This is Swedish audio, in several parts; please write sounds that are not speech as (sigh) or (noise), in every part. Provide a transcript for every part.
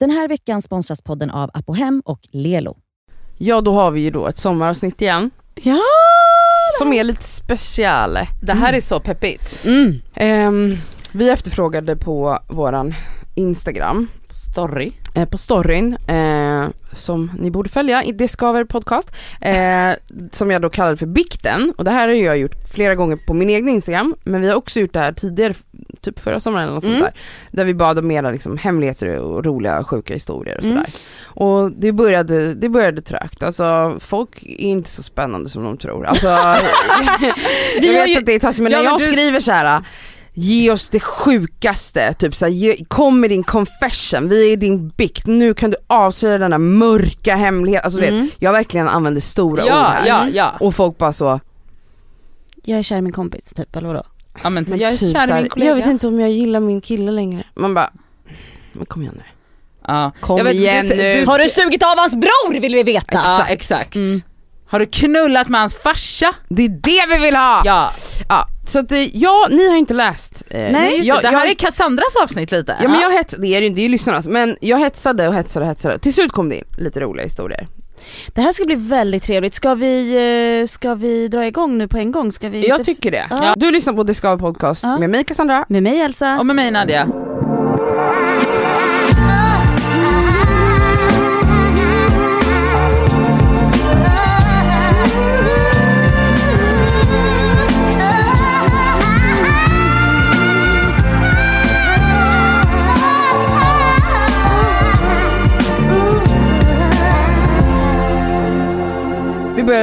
Den här veckan sponsras podden av Apohem och Lelo. Ja då har vi ju då ett sommaravsnitt igen. Ja! Som är lite special. Det här är så peppigt. Mm. Ehm, vi efterfrågade på våran Instagram, Story. eh, på storyn, eh, som ni borde följa, i Det Skaver podcast, eh, som jag då kallade för Bikten. Och det här har jag gjort flera gånger på min egen Instagram, men vi har också gjort det här tidigare, typ förra sommaren eller något Mm. sånt där. Där vi bad om mera liksom hemligheter och roliga sjuka historier och Mm. sådär. Och det började, det började trögt, alltså folk är inte så spännande som de tror. Alltså, (laughs) jag vet ju- att det är taskigt men Ja, när men jag du- skriver så här. Ge oss det sjukaste, typ såhär, ge, kom med din confession, vi är din bikt, nu kan du avslöja denna mörka hemlighet. Alltså du Mm. vet, jag verkligen använder stora ord Ja, här. ja, ja. Och folk bara så, Jag är kär i min kompis, typ, eller vadå? ja men, men jag är typ kär i min kollega. jag vet inte om jag gillar min kille längre. Man bara, men kom igen nu. Ja. Kom vet, igen du, nu. Du, Har du sugit av hans bror vill vi veta! Ja exakt. Mm. Har du knullat med hans farsa? Det är det vi vill ha! Ja, Ja. Så att eh, ja, ni har inte läst. eh, Nej, jag, det här jag, är Cassandras avsnitt lite. Ja men jag hetsade, det är ju det är ju lyssnarnas, men jag hetsade och hetsade och hetsade. Till slut kom det in lite roliga historier. Det här ska bli väldigt trevligt. Ska vi, eh, ska vi dra igång nu på en gång? Ska vi Jag inte... tycker det. Ja. Du lyssnar på Det Ska Vara podcast Ja. med mig Cassandra. Med mig Elsa. Och med mig Nadia.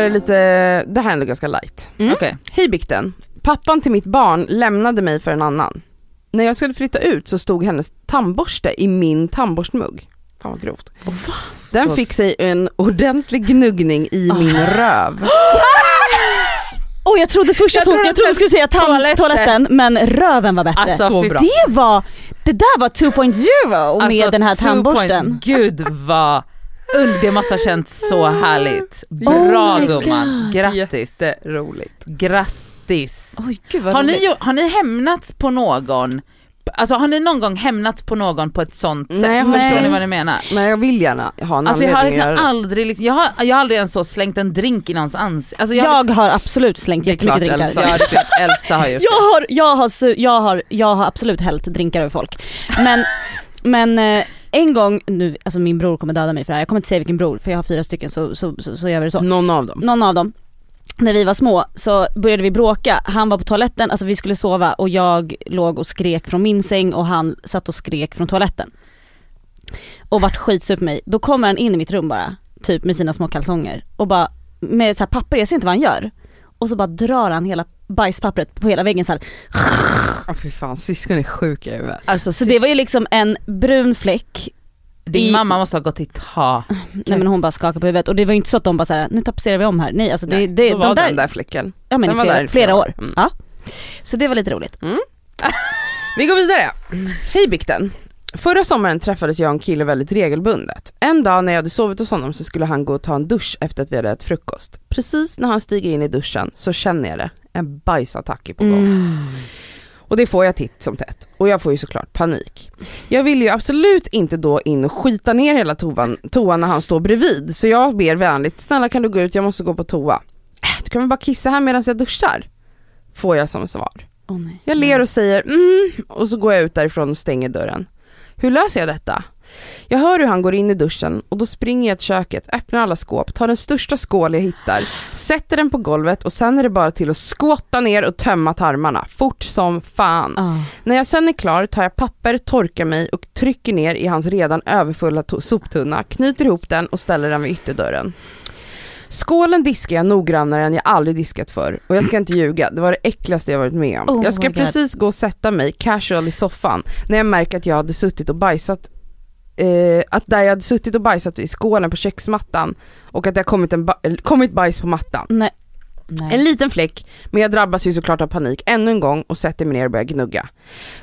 Vi börjar lite, det här är ändå ganska light. Mm. Okej. Hej bikten. Pappan till mitt barn lämnade mig för en annan. När jag skulle flytta ut så stod hennes tandborste i min tandborstmugg. Fan vad grovt. Den Så- fick sig en ordentlig gnuggning i min röv. (gasps) Åh jag trodde först att Jag trodde jag trodde jag skulle säga toaletten. toaletten men röven var bättre. Alltså, Så fy- bra. det var, det där var 2.0 med Alltså, den här tandborsten. Gud vad, det måste ha känts så härligt. Bra Oh gumman, grattis. Jätteroligt. Grattis. Oj gud vad Har ni, roligt. har ni hämnats på någon, alltså har ni någon gång hämnats på någon på ett sånt sätt? Nej, jag Förstår har- ni vad jag menar? Men jag vill gärna ha en Alltså jag har, det. aldrig, liksom, jag, har, jag har aldrig ens så slängt en drink i någons ansikte. Alltså jag, Jag har absolut slängt Det är jättemycket drinkar. Elsa. ja, det är klart, Elsa har gjort Jag har, jag, har, jag, har, jag har absolut hällt drinkar över folk. Men, men eh, en gång, nu, alltså min bror kommer döda mig för det här, jag kommer inte säga vilken bror för jag har fyra stycken så, så, så, så gör vi det så. Någon av dem. Någon av dem, när vi var små så började vi bråka, han var på toaletten, alltså vi skulle sova och jag låg och skrek från min säng och han satt och skrek från toaletten. Och vart skitsur på mig, då kommer han in i mitt rum bara, typ med sina små kalsonger och bara med så här papper, jag ser inte vad han gör. Och så bara drar han hela bajspappret på hela väggen så här. Åh fy fan, syskon är sjuka i huvudet. Alltså, Så det var ju liksom en brun fläck, Din i- mamma måste ha gått i tak. nej men hon bara skakade på huvudet och det var ju inte så att de bara såhär, nu tapetserar vi om här. Nej alltså det, Nej, det då de var där, den där fläcken. ja men den i var flera, där i flera flera år. år. Mm. Ja. Så det var lite roligt. Vi går vidare. (laughs) Hej bikten. Förra sommaren träffades jag och en kille väldigt regelbundet. En dag när jag hade sovit hos honom så skulle han gå och ta en dusch efter att vi hade ätit frukost. Precis när han stiger in i duschen så känner jag det, en bajsattack är på gång. Mm. Och det får jag titt som tätt. Och jag får ju såklart panik. Jag vill ju absolut inte då in och skita ner hela toan, toan när han står bredvid. Så jag ber vänligt, snälla kan du gå ut, jag måste gå på toa. Äh, Du kan väl bara kissa här medan jag duschar? Får jag som svar. Nej. Jag ler och säger mm och så går jag ut därifrån och stänger dörren. Hur löser jag detta? Jag hör hur han går in i duschen och då springer jag till köket, öppnar alla skåp, tar den största skål jag hittar, sätter den på golvet och sen är det bara till att skåtta ner och tömma tarmarna, fort som fan. Ah. När jag sen är klar tar jag papper, torkar mig och trycker ner i hans redan överfulla soptunna, knyter ihop den och ställer den vid ytterdörren. Skålen diskar jag noggrannare än jag aldrig diskat för och jag ska inte ljuga, det var det äckligaste jag varit med om. Oh jag ska precis gå och sätta mig casual i soffan när jag märker att jag hade suttit och bajsat eh, att där jag hade suttit och bajsat i skålen på köksmattan och att det har kommit, en ba- kommit bajs på mattan. Nej. Nej. En liten fläck, men jag drabbas ju såklart av panik ännu en gång och sätter mig ner och börjar gnugga.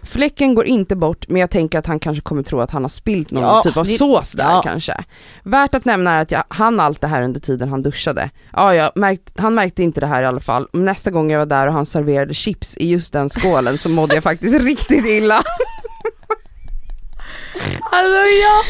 Fläcken går inte bort, men jag tänker att han kanske kommer tro att han har spilt någon Ja, typ av det- sås där ja. kanske. Värt att nämna är att jag hann allt det här under tiden han duschade. Ja, jag märkt, han märkte inte det här i alla fall. Nästa gång jag var där och han serverade chips i just den skålen så mådde jag (laughs) faktiskt riktigt illa. Alltså jag...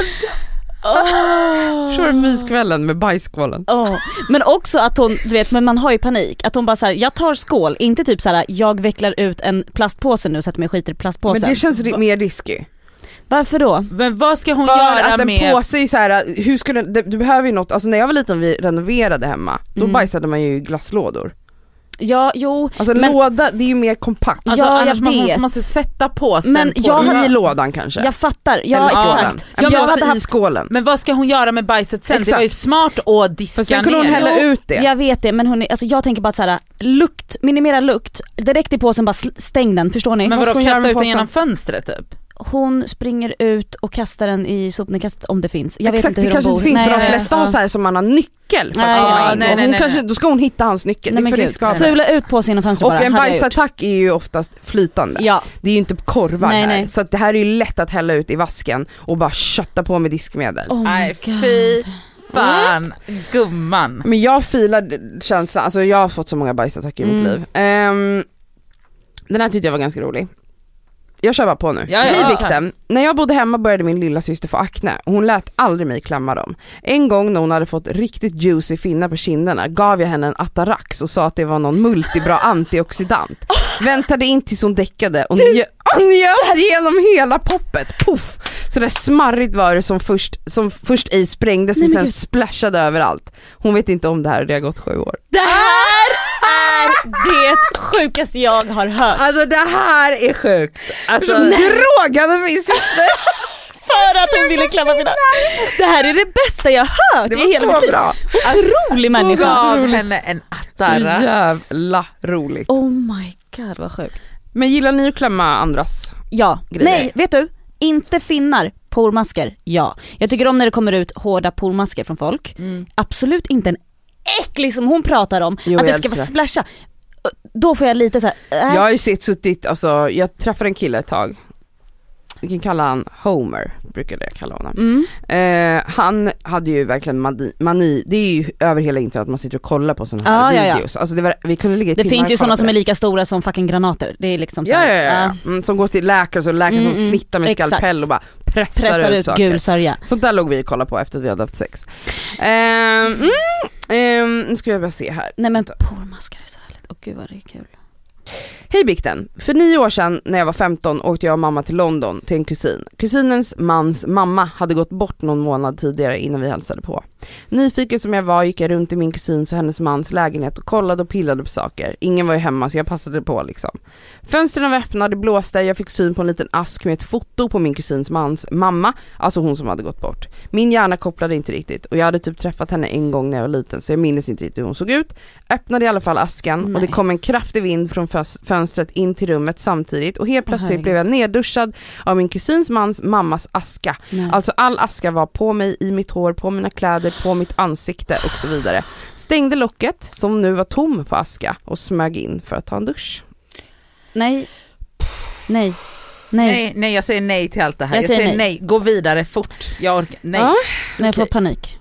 Åh. Kör myskvällen med bajsskålen. Åh. Men också att hon, du vet men man har ju panik, att hon bara såhär, jag tar skål, inte typ såhär jag vecklar ut en plastpåse nu och sätter mig och skiter i plastpåsen. Men det känns ri- mer risky. Varför då? Men vad ska hon För göra att en med... påse är så här, hur skulle, du behöver ju något, alltså när jag var liten och vi renoverade hemma, då Mm. bajsade man ju i glasslådor. Ja, jo, Alltså Men- låda, det är ju mer kompakt. Alltså Ja, jag annars man vet. måste, sätta påsen Men på jag den. I lådan kanske. jag fattar, ja Eller skålen. exakt. En jag hade i haft, skålen. Men vad ska hon göra med bajset sen? Det Exakt. var ju smart att diska Fast sen kunde hon ner. hälla ut det. jag vet det men hon, alltså jag tänker bara så här, lukt, minimera lukt, direkt i påsen bara stäng den, förstår ni? Men vadå kasta ut den genom fönstret typ? Hon springer ut och kastar den i sopnedkastet om det finns. Jag vet Exakt, inte det hur kanske de bor. inte finns för de Nej, flesta ja. har så här som man har nyckel för Nej, att komma ja, in. nej, och nej, hon nej, kanske, nej. då ska hon hitta hans nyckel, Nej det är men för gud, sula ut påsen genom fönstret Och bara, en bajsattack är ju oftast flytande. Ja, Det är ju inte korvar Nej, här. nej. Så att det här är ju lätt att hälla ut i vasken och bara kötta på med diskmedel. oh my Nej god. fy fan gumman. Men jag filar känslan, alltså jag har fått så många bajsattacker i mitt Mm. liv. Ehm, den här tyckte jag var ganska rolig. Jag kör bara på nu. Ja, ja, Hej ja. Bikten! När jag bodde hemma började min lilla syster få akne och hon lät aldrig mig klämma dem. En gång när hon hade fått riktigt juicy finnar på kinderna gav jag henne en Atarax och sa att det var någon multibra (laughs) antioxidant. Väntade in tills hon däckade och njö- njöt genom hela poppet, puff! Så där smarrigt var det som först, som först ej sprängdes Nej, men sen gud. splashade överallt. Hon vet inte om det här och det har gått sju år. Det här är det sjukaste jag har hört. Alltså det här är sjukt. Alltså, Drogade sin syster! (laughs) För att hon ville klämma mina... Det här är det bästa jag har hört Det i hela mitt så liv. bra! Otrolig hon människa. gav henne en Så attarax. jävla roligt. Oh my god vad sjukt. Men gillar ni att klämma andras? Ja, Grejer. nej vet du? Inte finnar, pormasker, ja. Jag tycker om när det kommer ut hårda pormasker från folk. Mm. Absolut inte en äcklig som hon pratar om, Jo, att det ska vara splasha. Då får jag lite såhär, äh. Jag har ju sett, suttit, alltså jag träffade en kille ett tag. Vi kan kalla han Homer, brukade jag kalla honom. Mm. Eh, han hade ju verkligen mani, mani, det är ju över hela internet att man sitter och kollar på sådana här Ja, ja, ja. videos. Alltså det var, vi kunde ligga Det finns ju sådana som är lika stora som fucking granater. Det är liksom så Ja, här, ja, ja, ja. Mm, som går till läkare, så läkare Mm, som mm, snittar med exakt. skalpell och bara pressar, Pressar ut, ut saker. gul sörja. Sånt där låg vi och kollade på efter att vi hade haft sex. Ehm, nu ska jag bara se här. Nej men pormaskar är så åh gud vad det är kul. Hej Bikten! För nio år sedan när jag var 15 åkte jag och mamma till London till en kusin. Kusinens mans mamma hade gått bort någon månad tidigare innan vi hälsade på. Nyfiken som jag var gick jag runt i min kusins och hennes mans lägenhet och kollade och pillade på saker. Ingen var ju hemma så jag passade på liksom. Fönstren var öppna, det blåste, jag fick syn på en liten ask med ett foto på min kusins mans mamma, alltså hon som hade gått bort. Min hjärna kopplade inte riktigt och jag hade typ träffat henne en gång när jag var liten så jag minns inte riktigt hur hon såg ut. Öppnade i alla fall asken och det Nej. kom en kraftig vind från fös- fönstret in till rummet samtidigt och helt plötsligt herregud. blev jag nedduschad av min kusins mans mammas aska. Nej. Alltså all aska var på mig, i mitt hår, på mina kläder, på mitt ansikte och så vidare. Stängde locket, som nu var tom på aska och smög in för att ta en dusch. Nej. Nej. Nej. Nej, nej jag säger nej till allt det här. Jag Jag, säger nej. nej. gå vidare fort. Jag orkar, nej. Ja. Nej jag får panik.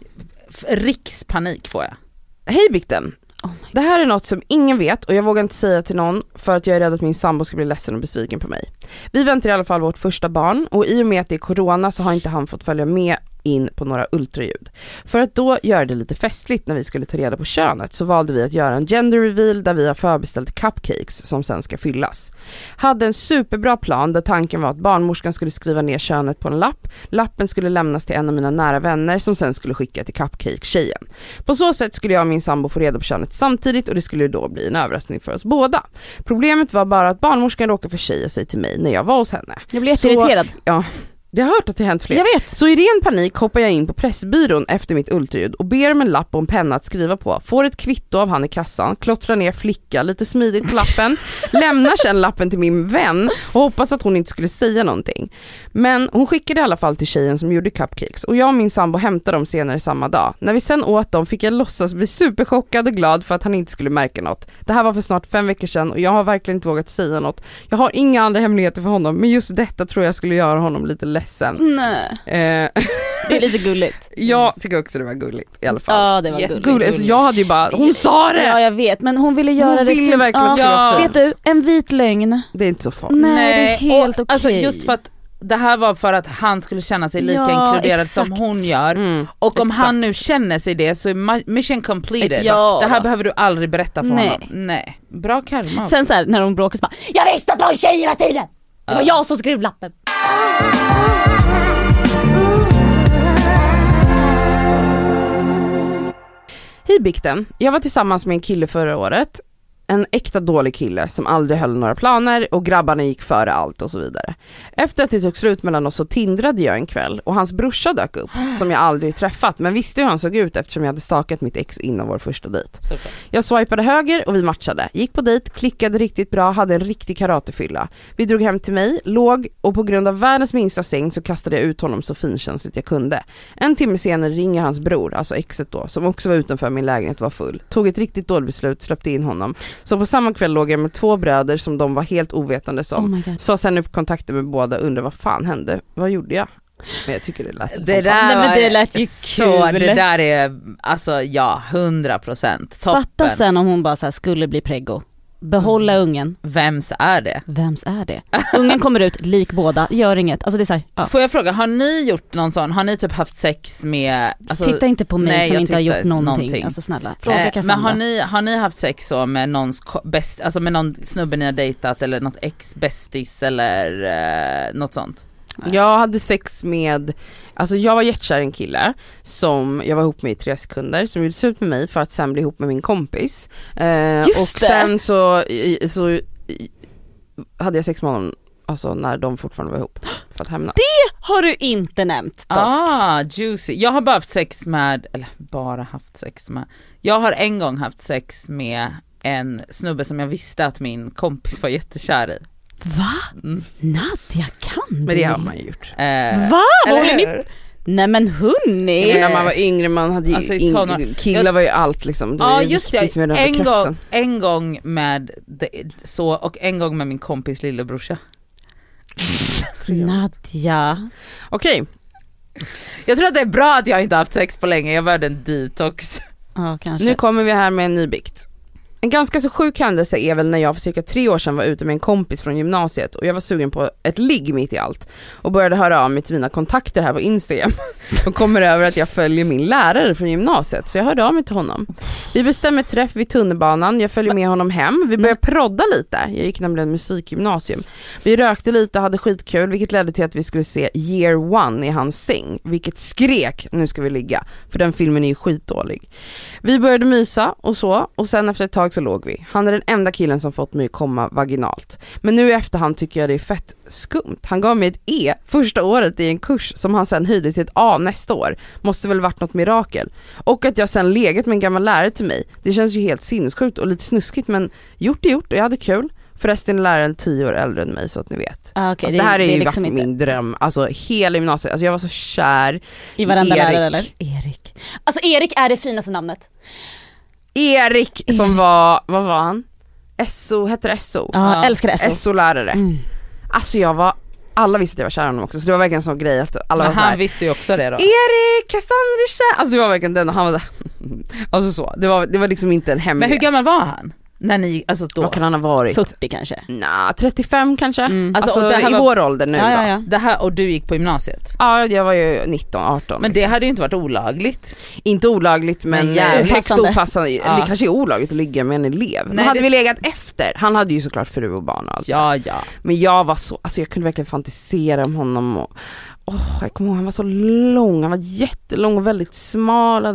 Rikspanik får jag. Hej Bikten! Oh Det här är något som ingen vet och jag vågar inte säga till någon för att jag är rädd att min sambo ska bli ledsen och besviken på mig. Vi väntar i alla fall vårt första barn och i och med att det är corona så har inte han fått följa med in på några ultraljud. För att då göra det lite festligt när vi skulle ta reda på könet så valde vi att göra en gender reveal där vi har förbeställt cupcakes som sen ska fyllas. Hade en superbra plan där tanken var att barnmorskan skulle skriva ner könet på en lapp, lappen skulle lämnas till en av mina nära vänner som sen skulle skicka till cupcake-tjejen. På så sätt skulle jag och min sambo få reda på könet samtidigt och det skulle då bli en överraskning för oss båda. Problemet var bara att barnmorskan råkade försäga sig till mig när jag var hos henne. Jag blir Så- jätteirriterad. Jag har hört att det hänt fler. Jag vet. Så i ren panik hoppar jag in på Pressbyrån efter mitt ultraljud och ber om en lapp och en penna att skriva på. Får ett kvitto av han i kassan, klottrar ner flicka lite smidigt på lappen, (laughs) lämnar sen lappen till min vän och hoppas att hon inte skulle säga någonting. Men hon skickade i alla fall till tjejen som gjorde cupcakes och jag och min sambo hämtade dem senare samma dag. När vi sen åt dem fick jag låtsas bli superchockad och glad för att han inte skulle märka något. Det här var för snart fem veckor sedan och jag har verkligen inte vågat säga något. Jag har inga andra hemligheter för honom men just detta tror jag skulle göra honom lite ledsen. Nej. Eh, Det är lite gulligt. (laughs) jag tycker också det var gulligt i alla fall. Ja det var gulligt. Gulligt, alltså jag hade ju bara, hon sa det! Ja jag vet men hon ville göra hon det ville fint. verkligen att det skulle Ja. vara Vet fint. du, en vit lögn. Det är inte så farligt. Nej, det är helt Alltså okej. just för att det här var för att han skulle känna sig lika Ja, inkluderad som exakt. hon gör. Mm. Och om exakt. han nu känner sig det så är mission completed. Exakt. Ja. Det här behöver du aldrig berätta för Nej. honom. Nej. Bra karma. Sen så här, när de bråkar så bara Jag visste att det var en tjej hela tiden! Det var Ja. jag som skrev lappen. Hej bikten, jag var tillsammans med en kille förra året. En äkta dålig kille som aldrig höll några planer och grabbarna gick före allt och så vidare. Efter att det tog slut mellan oss så tindrade jag en kväll och hans brorsa dök upp (gasps) som jag aldrig träffat men visste hur han såg ut eftersom jag hade stakat mitt ex innan vår första dejt. Super. Jag swipade höger och vi matchade, gick på dejt, klickade riktigt bra, hade en riktig karatefylla. Vi drog hem till mig, låg och på grund av världens minsta säng så kastade jag ut honom så finkänsligt jag kunde. En timme senare ringer hans bror, alltså exet då, som också var utanför min lägenhet och var full. Tog ett riktigt dåligt beslut, släppte in honom. Så på samma kväll låg jag med två bröder som de var helt ovetande som. Oh. Sa sen upp kontakten med båda och undrade vad fan hände? Vad gjorde jag? Men jag tycker det lät Det fantastiskt. där Nej, var det lät ju så, kul. det där är, alltså ja, 100 procent. Toppen. Fatta sen om hon bara så här skulle bli preggo. Behålla ungen. Vems är det? Vems är det? Ungen kommer ut lik båda, gör inget. Alltså det är så här, ja. Får jag fråga, har ni gjort någon sån, har ni typ haft sex med, alltså, Titta inte på mig nej, som inte har gjort någonting. någonting. Alltså snälla, fråga eh, men har ni, har ni haft sex så med någons bäst, alltså med någon snubbe ni har dejtat eller något ex bästis eller eh, något sånt? Jag hade sex med, alltså jag var jättekär i en kille som jag var ihop med i tre sekunder som gjorde slut med mig för att sen bli ihop med min kompis. Eh, Just och det. sen så, så hade jag sex med honom alltså när de fortfarande var ihop för att hämnas. Har du inte nämnt dock. Ah, juicy. Jag har bara haft sex med, eller bara haft sex med, jag har en gång haft sex med en snubbe som jag visste att min kompis var jättekär i. Va? Mm. Nadja kan Men du? det har man ju gjort. Eh, Va? Vad håller ni? Nej men hörni! Ja, men när man var yngre, man hade ju, Alltså in, killar Jag- var ju allt liksom. Det Ja ju just det, en gång, en gång med det, så och en gång med min kompis lillebrorsa. Nadja. Okej, Jag tror att det är bra att jag inte har haft sex på länge, jag behövde en detox. Ja kanske. nu kommer vi här med en ny bikt. En ganska så sjuk händelse är väl när jag för cirka tre år sedan var ute med en kompis från gymnasiet och jag var sugen på ett ligg mitt i allt och började höra av mig till mina kontakter här på Instagram (laughs) och kommer över att jag följer min lärare från gymnasiet så jag hörde av mig till honom. Vi bestämmer träff vid tunnelbanan, jag följer med honom hem, vi börjar prodda lite, jag gick nämligen musikgymnasium. Vi rökte lite och hade skitkul vilket ledde till att vi skulle se year one i hans säng, vilket skrek nu ska vi ligga, för den filmen är ju skitdålig. Vi började mysa och så och sen efter ett tag så låg vi. Han är den enda killen som fått mig att komma vaginalt. Men nu i efterhand tycker jag det är fett skumt. Han gav mig ett E första året i en kurs som han sen höjde till ett A nästa år. Måste väl varit något mirakel. Och att jag sen legat med en gammal lärare till mig. Det känns ju helt sinnessjukt och lite snuskigt men gjort är gjort och jag hade kul. Förresten är läraren tio år äldre än mig så att ni vet. Ah, okej, alltså det, här är ju liksom varit min dröm, alltså hela gymnasiet, alltså jag var så kär I varenda Erik. lärare eller? Erik. Alltså Erik är det finaste namnet. Erik som var, vad var han? SO, hette det SO? Ja, Ja. älskar SO. SO-lärare. Mm. Alltså jag var, alla visste att jag var kär i honom också så det var verkligen en sån grej att alla Men var han såhär visste ju också det då. Erik, Cassandra! Alltså det var verkligen den och han var såhär, (laughs) alltså så, det var, det var liksom inte en Men hemlighet. hur gammal var han? När ni, alltså då? Vad kan han ha varit? 40 kanske. Nja, 35 kanske? Mm. Alltså, Alltså, i var- vår ålder nu Ja, ja, då. ja. Det här, och du gick på gymnasiet? Ja, jag var ju 19, 18. Men det liksom. hade ju inte varit olagligt. Inte olagligt men, Men men jävligt högst opassande. Ja. Det kanske är olagligt att ligga med en elev. Men Nej, hade det- vi legat efter, han hade ju såklart fru och barn och allt. Ja ja. Men jag var så, alltså jag kunde verkligen fantisera om honom och åh, jag kommer ihåg han var så lång, han var jättelång och väldigt smal,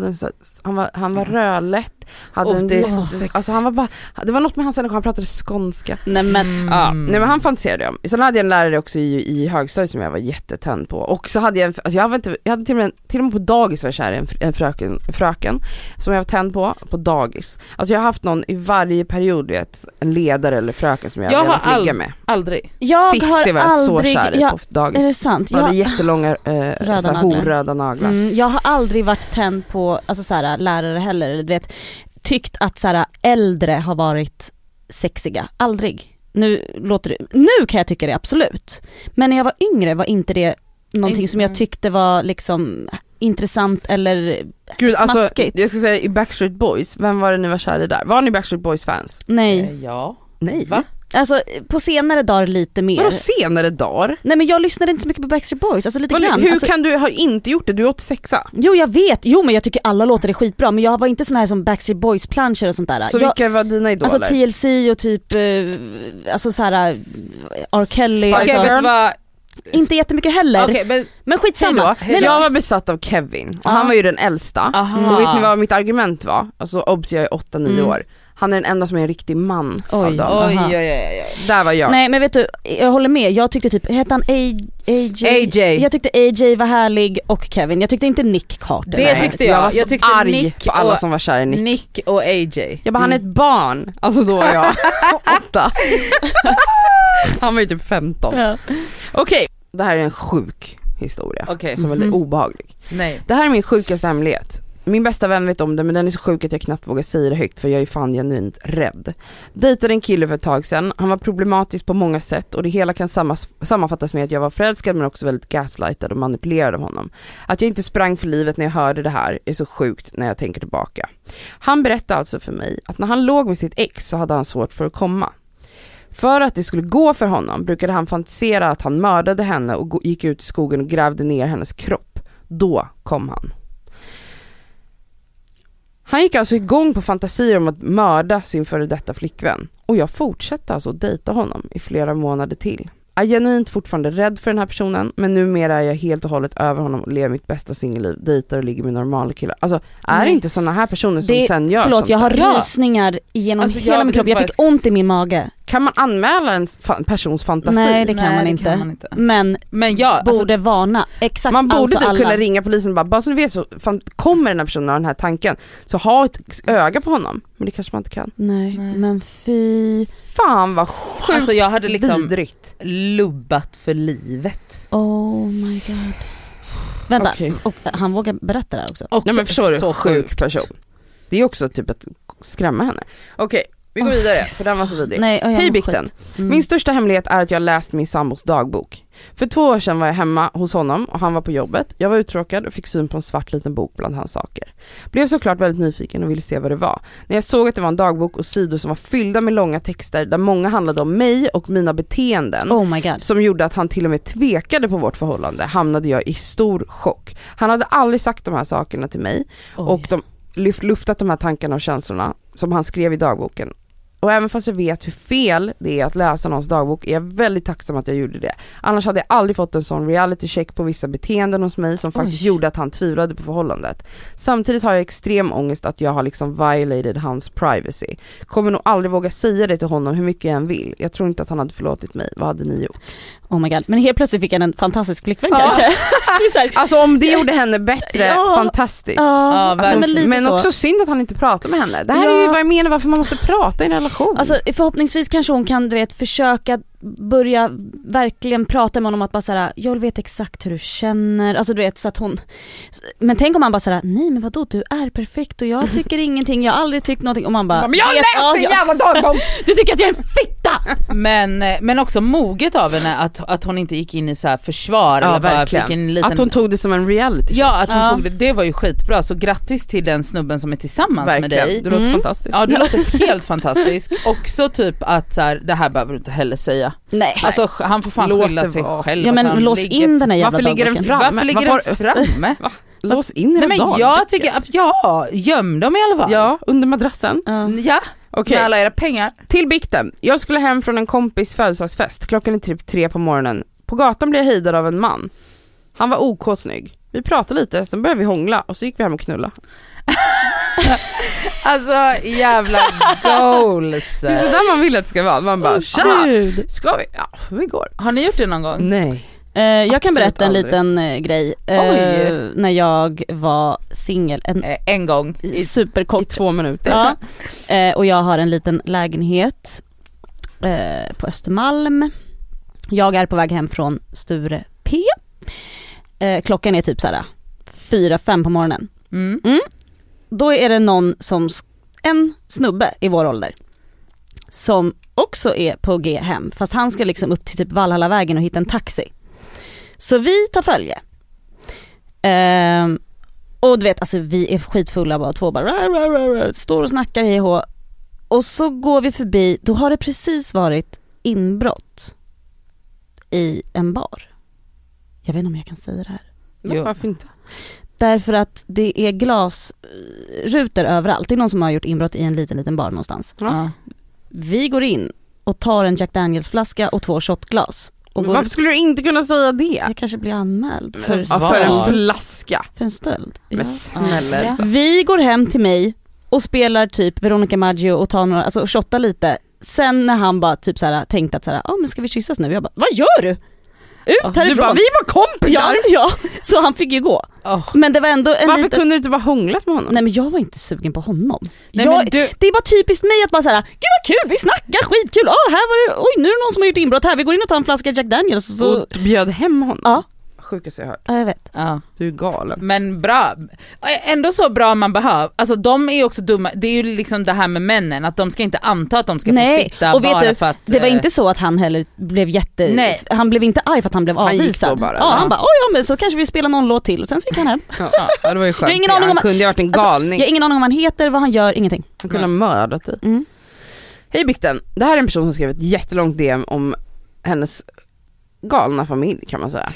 han var, han var rödlätt, hade Åh, en det är så sexigt. alltså han var bara, det var något med hans energi, han pratade skånska. Nej men Mm. Ja, nej men han fantiserade jag om. Sen hade jag en lärare också i, i högstadiet som jag var jättetänd på. Och så hade jag, en, alltså jag, var inte, jag hade till och, med, till och med på dagis var jag kär i en, en fröken, fröken som jag var tänd på, på dagis. Alltså jag har haft någon i varje period, vet, en ledare eller fröken som jag, Jag har har velat ligga med. Aldrig. jag Cissi har var jag så aldrig, kär i jag, på dagis. är det sant? Jag, jättelånga eh, Röda så här naglar. horröda naglar. mm, jag har aldrig varit tänd på, alltså så här, lärare heller, eller du vet, tyckt att så här, äldre har varit sexiga, aldrig. Nu låter det, nu kan jag tycka det absolut. Men när jag var yngre var inte det någonting som jag tyckte var liksom intressant eller Gud alltså, smaskigt. jag ska säga i Backstreet Boys, vem var det ni var kär i där? Var ni Backstreet Boys fans? Nej. Eh, Ja. Nej. Va? Alltså på senare dagar lite mer. Vadå senare dagar? Nej men jag lyssnade inte så mycket på Backstreet Boys, alltså lite Vad- grann. Hur alltså, kan du ha inte gjort det? Du är 86 Jo jag vet, jo men jag tycker alla låtar är skitbra men jag var inte sån här som Backstreet Boys planscher och sånt där. Så jag, vilka var dina idoler? alltså TLC och typ, eh, alltså såhär eh, R. Kelly, Spice alltså, du vad, inte jättemycket heller. okej men Men skitsamma. Hejdå. Nej, Jag var besatt av Kevin och han var ju den äldsta. aha. Och vet ni vad mitt argument var? Alltså obs jag är 8-9 Mm. år. Han är den enda som är en riktig man av Oj. dem. Oj oj oj oj. Där var jag. Nej men vet du, jag håller med. Jag tyckte typ, hette han A- AJ? AJ. Jag tyckte AJ var härlig och Kevin. Jag tyckte inte Nick Carter. Det Nej, tyckte jag. var så Jag tyckte arg Nick på alla och- som var kära i Nick. Nick och AJ. Jag bara han är ett barn, alltså då var jag (laughs) åtta. han var ju typ 15. Ja. Okej, det här är en sjuk historia. Okej, Som är väldigt Mhm. obehaglig. nej. Det här är min sjukaste hemlighet. Min bästa vän vet om det men den är så sjuk att jag knappt vågar säga det högt för jag är fan genuint rädd. Dejtade en kille för ett tag sedan, han var problematisk på många sätt och det hela kan sammanfattas med att jag var förälskad men också väldigt gaslightad och manipulerad av honom. Att jag inte sprang för livet när jag hörde det här är så sjukt när jag tänker tillbaka. Han berättade alltså för mig att när han låg med sitt ex så hade han svårt för att komma. För att det skulle gå för honom brukade han fantisera att han mördade henne och gick ut i skogen och grävde ner hennes kropp. Då kom han. Han gick alltså igång på fantasier om att mörda sin före detta flickvän. Och jag fortsatte alltså dejta honom i flera månader till. Jag är genuint fortfarande rädd för den här personen men numera är jag helt och hållet över honom och lever mitt bästa singelliv, dejtar och ligger med normala killar. Alltså är det inte sådana här personer som Det- sen gör Förlåt sånt jag har där? Rysningar genom Alltså, hela min kropp. Jag fick ont i min mage. Kan man anmäla en fa- persons fantasi? Nej det kan, Nej, man, det inte. kan man inte. Men Men jag, alltså, borde varna exakt Man borde typ kunna ringa polisen och bara, bara så du vet så fan, kommer den här personen ha den här tanken, så ha ett öga på honom. Men det kanske man inte kan. Nej, Nej. men fy. Fan vad sjukt alltså jag hade liksom vidrigt. lubbat för livet. Oh my god. Vänta, Okej. och han vågar berätta det här också? Och Nej men förstår du, så sjuk sjukt. person. Det är också typ att skrämma henne. Okej, vi går Åh, vidare för den var så vidrig. Nej, Hej Bikten! Mm. Min största hemlighet är att jag läst min sambos dagbok. För två år sedan var jag hemma hos honom och han var på jobbet. Jag var uttråkad och fick syn på en svart liten bok bland hans saker. Blev såklart väldigt nyfiken och ville se vad det var. När jag såg att det var en dagbok och sidor som var fyllda med långa texter där många handlade om mig och mina beteenden Oh som gjorde att han till och med tvekade på vårt förhållande hamnade jag i stor chock. Han hade aldrig sagt de här sakerna till mig Oj. och de luftat de här tankarna och känslorna som han skrev i dagboken. Och även fast jag vet hur fel det är att läsa någons dagbok är jag väldigt tacksam att jag gjorde det. Annars hade jag aldrig fått en sån reality check på vissa beteenden hos mig som faktiskt Oj. gjorde att han tvivlade på förhållandet. Samtidigt har jag extrem ångest att jag har liksom violated hans privacy. Kommer nog aldrig våga säga det till honom hur mycket jag än vill. Jag tror inte att han hade förlåtit mig. Vad hade ni gjort? Oh my god. Men helt plötsligt fick han en fantastisk flickvän Ja. kanske. (laughs) här, Alltså om det gjorde henne bättre, Ja. fantastiskt. ja, alltså, verkligen. men Men så. också synd att han inte pratar med henne. Det här är ju vad jag menar varför man måste prata i en relation. Alltså förhoppningsvis kanske hon kan du vet försöka börja verkligen prata med honom att bara såhär, jag veta exakt hur du känner, alltså du vet så att hon Men tänk om han bara såhär, nej men vadå du är perfekt och jag tycker ingenting, jag har aldrig tyckt någonting och man bara men jag har vet- läst din jävla dagbok! Du tycker att jag är en fitta! Men, men också moget av henne att, att hon inte gick in i så här försvar Ja eller bara verkligen. fick en liten... Att hon tog det som en reality Ja att hon Ja. tog det, det var ju skitbra så grattis till den snubben som är tillsammans med Verkligen, dig. du låter Mm. fantastiskt. Ja du låter helt fantastisk, också typ att så här, det här behöver du inte heller säga. Nej. Alltså han får fan Låt skylla sig vara. själv. ja men lås ligger- in den här jävla Varför ligger den framme? Varför ligger Varför- den framme? Lås in Nej den men dagbok. jag tycker, ja göm dem i alla fall. Ja, under madrassen. Ja. Ja, Okej, med alla era pengar. till bikten. Jag skulle hem från en kompis födelsedagsfest, klockan är typ tre på morgonen. På gatan blev jag hejdad av en man. Han var OK snygg. Vi pratade lite, sen började vi hångla och så gick vi hem och knulla. Alltså jävla goals. Det är sådär man vill att det ska vara. Man bara tja, Gud. ska vi? Ja, vi går. Har ni gjort det någon gång? Nej. Eh, jag kan berätta en aldrig. liten eh, grej. Eh, när jag var singel, en Eh, en gång. I, superkort I två minuter. Ja, eh, och jag har en liten lägenhet eh, på Östermalm. Jag är på väg hem från Sture P. Eh, klockan är typ såhär 4-5 på morgonen. mm. Då är det någon som, en snubbe i vår ålder, som också är på G hem, fast han ska liksom upp till typ Valhallavägen och hitta en taxi. Så vi tar följe. Ehm, och du vet, alltså vi är skitfulla bara två bara, rah, rah, rah, står och snackar hej och. Och så går vi förbi, då har det precis varit inbrott i en bar. Jag vet inte om jag kan säga det här. Jo. Varför inte? Därför att det är glasrutor överallt. Det är någon som har gjort inbrott i en liten, liten bar någonstans. Ja. Vi går in och tar en Jack Daniels flaska och två shotglas. Och går, varför skulle du inte kunna säga det? jag kanske blir anmäld för, Ja, för en flaska. för en stöld. Men Ja. snälla. Ja. Vi går hem till mig och spelar typ Veronica Maggio och tar några, alltså shottar lite. Sen när han bara typ såhär tänkte att såhär, ja men ska vi kyssas nu? Jag bara, vad gör du? Ut Ja, Du härifrån! bara, vi var kompisar! ja, ja, så han fick ju gå. Åh. Men det var ändå en Varför liten... kunde du inte bara hånglat med honom? Nej men jag var inte sugen på honom. Nej, jag, du, Det är bara typiskt mig att bara såhär, gud vad kul, vi snackar, skitkul, ah, här var det, oj nu är det någon som har gjort inbrott här, vi går in och tar en flaska Jack Daniels och så, Och bjöd hem honom? Ja. Sjukaste jag hört. ja jag vet. ja. Du är galen. Men bra, ändå så bra man behöver, alltså de är ju också dumma, det är ju liksom det här med männen, att de ska inte anta att de ska Nej, få fitta och vet bara du, för att... Det var eh, inte så att han heller blev jätte, Nej. han blev inte arg för att han blev Han gick avvisad. då bara, ja, han bara, ja men så kanske vi spelar någon låt till och sen så gick han hem. (laughs) Ja, ja, det var ju skönt. Jag ingen aning om han kunde ju ha varit en Alltså, galning. Jag har ingen aning om vad han heter, vad han gör, ingenting. Han kunde ha mördat dig. Mm. Hej Bikten, det här är en person som skrev ett jättelångt DM om hennes galna familj kan man säga.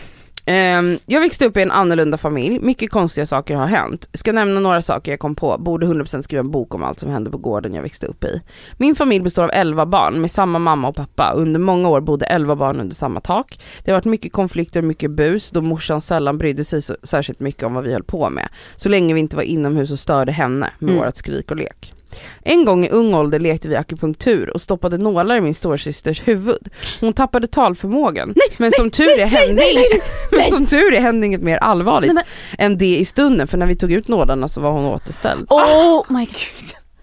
Ehm, jag växte upp i en annorlunda familj, mycket konstiga saker har hänt. Ska nämna några saker jag kom på, borde 100% skriva en bok om allt som hände på gården jag växte upp i. Min familj består av 11 barn med samma mamma och pappa. Under många år bodde 11 barn under samma tak. Det har varit mycket konflikter och mycket bus då morsan sällan brydde sig så, särskilt mycket om vad vi höll på med. Så länge vi inte var inomhus och störde henne med Mm. vårat skrik och lek. En gång i ung ålder lekte vi akupunktur och stoppade nålar i min storsysters huvud. Hon tappade talförmågan. men som tur är hände inget, men som tur är hände inget mer allvarligt Nej, än det i stunden för när vi tog ut nålarna så var hon återställd. Oh my god.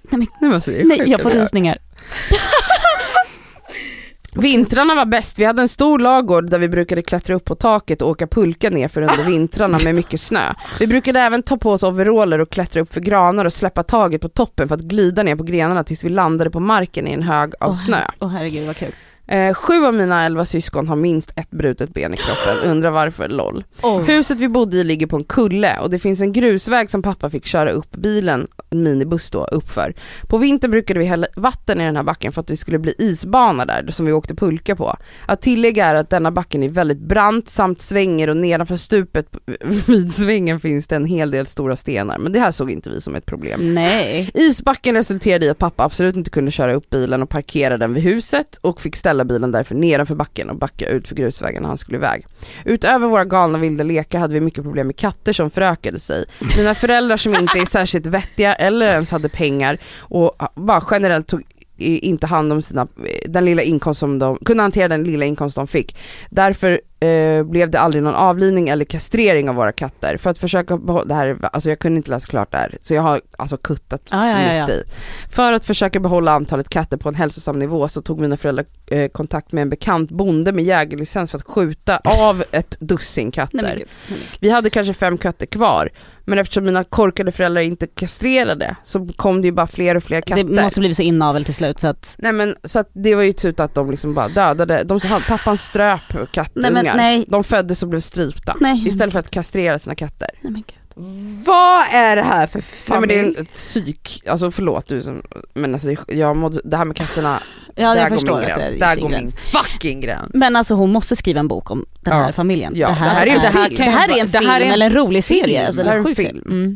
Nej, men, Nej, men alltså, nej jag får rysningar. Vintrarna var bäst, vi hade en stor lagård där vi brukade klättra upp på taket och åka pulka ner för under vintrarna med mycket snö. Vi brukade även ta på oss overaller och klättra upp för granar och släppa taget på toppen för att glida ner på grenarna tills vi landade på marken i en hög av snö. Åh herregud vad kul. Eh, sju av mina elva syskon har minst ett brutet ben i kroppen, undrar varför, LOL. Huset vi bodde i ligger på en kulle och det finns en grusväg som pappa fick köra upp bilen, en minibuss då, uppför. På vintern brukade vi hälla vatten i den här backen för att det skulle bli isbana där som vi åkte pulka på. Att tillägga är att denna backen är väldigt brant samt svänger och nedanför stupet (laughs) vid svängen finns det en hel del stora stenar men det här såg inte vi som ett problem. Nej. Isbacken resulterade i att pappa absolut inte kunde köra upp bilen och parkera den vid huset och fick ställa bilen därför nedanför backen och backa ut för grusvägen när han skulle iväg. Utöver våra galna vilda lekar hade vi mycket problem med katter som förökade sig. Mina föräldrar som inte är särskilt vettiga eller ens hade pengar och ah, bara generellt tog inte hand om sina, eh, den lilla inkomst som de, kunde hantera den lilla inkomst de fick. Därför eh, blev det aldrig någon avlivning eller kastrering av våra katter. För att försöka behålla, det här, är- alltså jag kunde inte läsa klart det här, så jag har alltså kuttat Ja, ja, ja, mitt i. För att försöka behålla antalet katter på en hälsosam nivå så tog mina föräldrar eh, kontakt med en bekant bonde med jägarlicens för att skjuta av ett dussin katter. Nej men gud. Nej, men. Vi hade kanske fem katter kvar, men eftersom mina korkade föräldrar inte kastrerade så kom det ju bara fler och fler katter. Det måste blivit så inavel till slut så att, Nej men så att det var ju tur att de liksom bara dödade, de pappan ströp Nej, kattungar. Nej. De föddes och blev strypta. nej. Istället för att kastrera sina katter. Nej men gud. Vad är det här för Nej familj? men det är en ett psyk, alltså förlåt du som, men alltså jag mådde, det här med katterna, Ja där jag går min gräns. det Där är din går min gräns. fucking gräns. Men alltså hon måste skriva en bok om den Ja. här familjen. Ja, det, här det här är en det här, film. det här är en Det film här är en eller en rolig serie. film. Alltså, Det här är en film. Mm.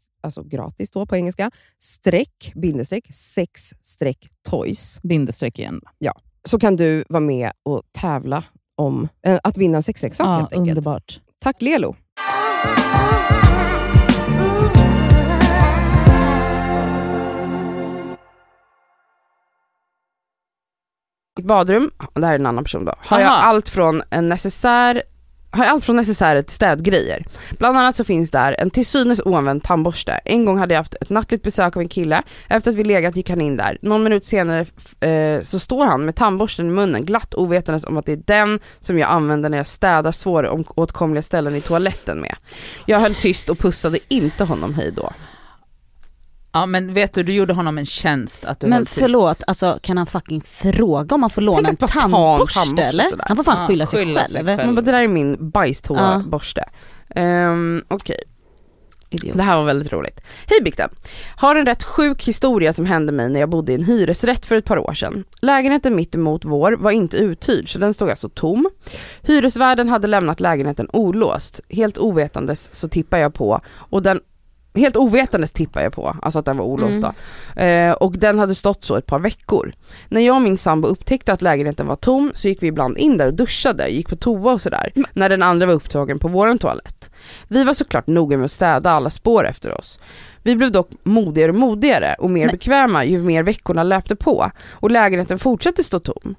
alltså gratis då på engelska, streck, bindestreck, sex streck toys. Bindestreck igen. Så kan du vara med och tävla om eh, att vinna en sexleksak Ja, helt enkelt. underbart. Tack Lelo! Mitt badrum, det här är en annan person då, har jag Aha. allt från en necessär har jag allt från necessärer till städgrejer. Bland annat så finns där en till synes oanvänd tandborste. En gång hade jag haft ett nattligt besök av en kille. Efter att vi legat gick han in där. Någon minut senare eh, så står han med tandborsten i munnen glatt ovetandes om att det är den som jag använder när jag städar svåråtkomliga ställen i toaletten med. Jag höll tyst och pussade inte honom hej då. Ja men vet du, du gjorde honom en tjänst att du Men höll tyst. förlåt, alltså kan han fucking fråga om man får låna en tandborste, tandborste eller? sådär. Han får fan Ja, skylla sig skylla själv. sig själv. Man bara, det där är min bajstoaborste. Um, Okej. Idiot. Det här var väldigt roligt. Hej Bikten! Har en rätt sjuk historia som hände mig när jag bodde i en hyresrätt för ett par år sedan. Lägenheten mitt emot vår var inte uthyrd så den stod alltså tom. Hyresvärden hade lämnat lägenheten olåst. Helt ovetandes så tippar jag på och den Helt ovetandes tippar jag på, alltså att den var olåst Mm. Eh, och den hade stått så ett par veckor. När jag och min sambo upptäckte att lägenheten var tom så gick vi ibland in där och duschade, gick på toa och sådär. När den andra var upptagen på våran toalett. Vi var såklart noga med att städa alla spår efter oss. Vi blev dock modigare och modigare och mer Nej. bekväma ju mer veckorna löpte på och lägenheten fortsatte stå tom.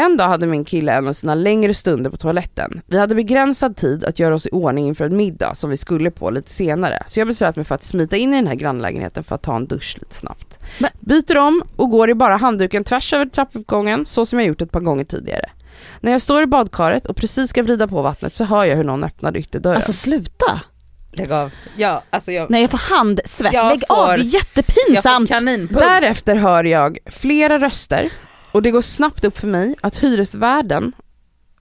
En dag hade min kille en av sina längre stunder på toaletten. Vi hade begränsad tid att göra oss i ordning inför en middag som vi skulle på lite senare. Så jag beslöt mig för att smita in i den här grannlägenheten för att ta en dusch lite snabbt. Men- Byter om och går i bara handduken tvärs över trappuppgången så som jag gjort ett par gånger tidigare. När jag står i badkaret och precis ska vrida på vattnet så hör jag hur någon öppnar ytterdörren. Alltså sluta. Lägg av. Ja, alltså jag, Nej jag får handsvett, jag lägg av, det är Jag jättepinsamt. får. Därefter hör jag flera röster och det går snabbt upp för mig att hyresvärden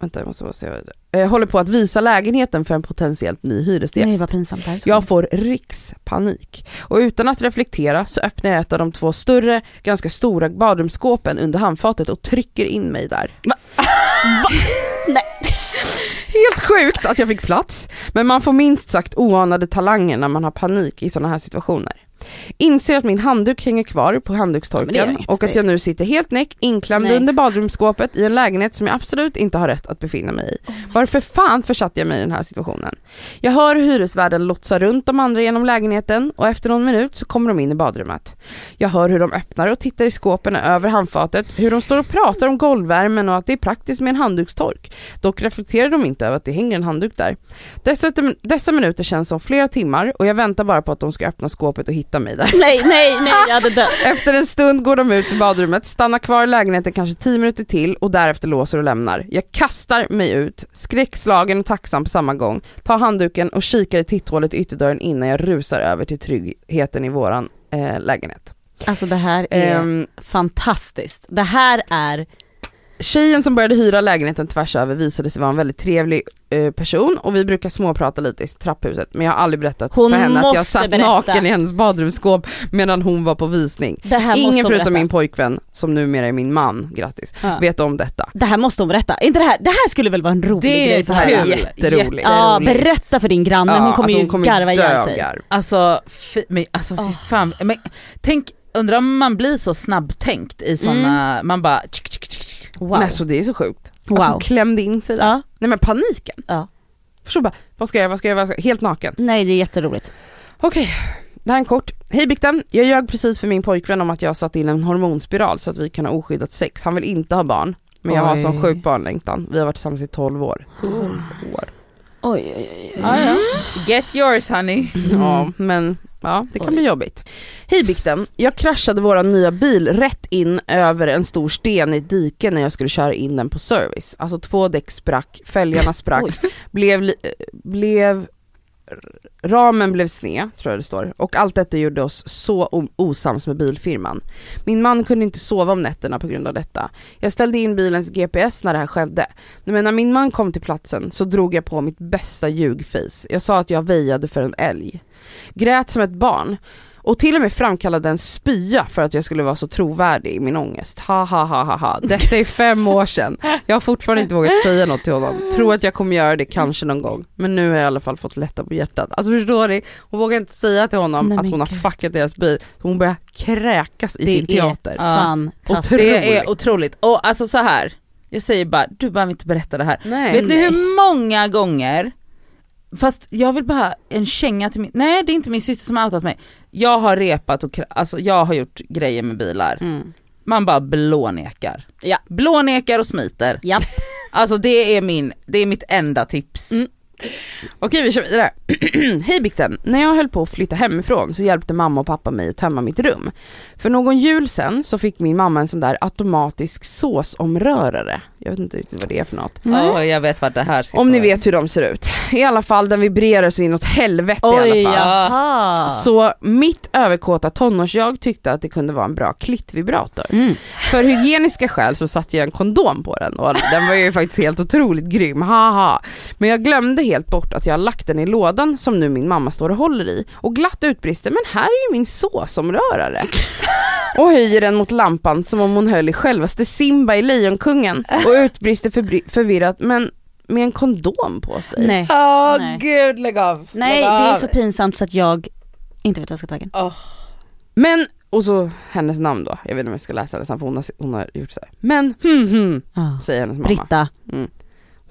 Vänta jag måste bara se, eh, håller på att visa lägenheten för en potentiellt ny hyresgäst. Nej vad pinsamt det här. Jag får rikspanik och utan att reflektera så öppnar jag ett av de två större, ganska stora badrumsskåpen under handfatet och trycker in mig där. (laughs) Nej. Helt sjukt att jag fick plats, men man får minst sagt oanade talanger när man har panik i sådana här situationer. Inser att min handduk hänger kvar på handdukstorken inget, och att jag nu sitter helt näck inklämd Nej. under badrumsskåpet i en lägenhet som jag absolut inte har rätt att befinna mig i. Oh Varför fan försatte jag mig i den här situationen? Jag hör hur hyresvärden lotsar runt de andra genom lägenheten och efter någon minut så kommer de in i badrummet. Jag hör hur de öppnar och tittar i skåpen över handfatet, hur de står och pratar om golvvärmen och att det är praktiskt med en handdukstork. Dock reflekterar de inte över att det hänger en handduk där. Dessa, dessa minuter känns som flera timmar och jag väntar bara på att de ska öppna skåpet och hitta mig där. Nej nej nej jag hade dött. (laughs) Efter en stund går de ut i badrummet, stannar kvar i lägenheten kanske 10 minuter till och därefter låser och lämnar. Jag kastar mig ut, skräckslagen och tacksam på samma gång, tar handduken och kikar i titthålet i ytterdörren innan jag rusar över till tryggheten i våran eh, lägenhet. Alltså det här är Ehm, fantastiskt. Det här är, Tjejen som började hyra lägenheten tvärs över visade sig vara en väldigt trevlig eh, person och vi brukar småprata lite i trapphuset men jag har aldrig berättat Hon för henne att jag satt berätta. naken i hennes badrumsskåp medan hon var på visning. det Ingen förutom berätta. min pojkvän, som numera är min man, grattis, Ja. vet om detta. Det här måste hon berätta. Inte det, här, det här skulle väl vara en rolig Det är grej för det här är henne? jätteroligt. Ja, berätta för din granne, hon kommer alltså ju hon kommer garva ihjäl sig. Alltså, fy, men, alltså fy Åh. fan. Men, tänk, undrar om man blir så snabbtänkt i såna, man bara tsk, tsk. Wow. Men alltså det är så sjukt. Att wow. hon klämde in sig där. Ja. Nej men paniken. Ja. Förstår bara, vad ska jag göra, vad ska jag göra? Helt naken. Nej det är jätteroligt. Okej, det här är en kort. Hej Bikten, jag ljög precis för min pojkvän om att jag satt in en hormonspiral så att vi kan ha oskyddat sex. Han vill inte ha barn. Men jag har Oj. sån sjuk barnlängtan. Vi har varit tillsammans i 12 år. 12 år. Oj, oj, oj, oj. Ja. Get yours honey. Ja, (laughs) men ja, det kan bli jobbigt. Hej Bikten, jag kraschade våran nya bil rätt in över en stor sten i ett dike när jag skulle köra in den på service. Alltså två däck sprack, fälgarna (laughs) sprack, Oj. blev, eh, blev Ramen blev sned, tror jag det står, och allt detta gjorde oss så osams med bilfirman. Min man kunde inte sova om nätterna på grund av detta. Jag ställde in bilens GPS när det här skedde. Men när min man kom till platsen så drog jag på mitt bästa ljugface. Jag sa att jag väjade för en älg. Grät som ett barn. Och till och med framkallade en spya för att jag skulle vara så trovärdig i min ångest. Ha ha ha ha ha. Detta är fem år sedan. Jag har fortfarande inte vågat säga något till honom. Tror att jag kommer göra det kanske någon gång. Men nu har jag i alla fall fått lätta på hjärtat. Alltså förstår ni? Hon vågar inte säga till honom Nej, att hon har fuckat deras bil. Hon börjar kräkas i Det sin är teater. fantastiskt. Det är otroligt. Och alltså så här. jag säger bara, du behöver inte berätta det här. Nej. Vet ni hur många gånger, fast jag vill bara en känga till min, nej det är inte min syster som har outat mig. Jag har repat och, alltså jag har gjort grejer med bilar. Mm. Man bara blånekar. Ja. Blånekar och smiter. Ja. (laughs) Alltså det är min, det är mitt enda tips. Mm. Okej vi kör vidare. (clears throat) Hej Bikten, när jag höll på att flytta hemifrån så hjälpte mamma och pappa mig att tömma mitt rum. För någon jul sen så fick min mamma en sån där automatisk såsomrörare. Jag vet inte riktigt vad det är för något. Ja, jag vet vart det här ska Om ni vet hur de ser ut. I alla fall den vibrerar så inåt helvete i Oj alla fall. jaha. Så mitt överkåta tonårsjag tyckte att det kunde vara en bra klittvibrator. Mm. För hygieniska skäl så satte jag en kondom på den och den var ju faktiskt helt otroligt grym, haha. Men jag glömde helt bort att jag har lagt den i lådan som nu min mamma står och håller i och glatt utbrister men här är ju min såsomrörare. Och höjer den mot lampan som om hon höll i självaste Simba i Lejonkungen och utbrister förvirrat men med en kondom på sig. Nej. Åh Nej. gud lägg av. Nej lägg det är av. så pinsamt så att jag inte vet vad jag ska ta vägen. Åh. Men, och så hennes namn då, jag vet inte om jag ska läsa det sen för hon har, hon har gjort så här. Men, hmm, hmm, Ah. säger hennes mamma. Britta.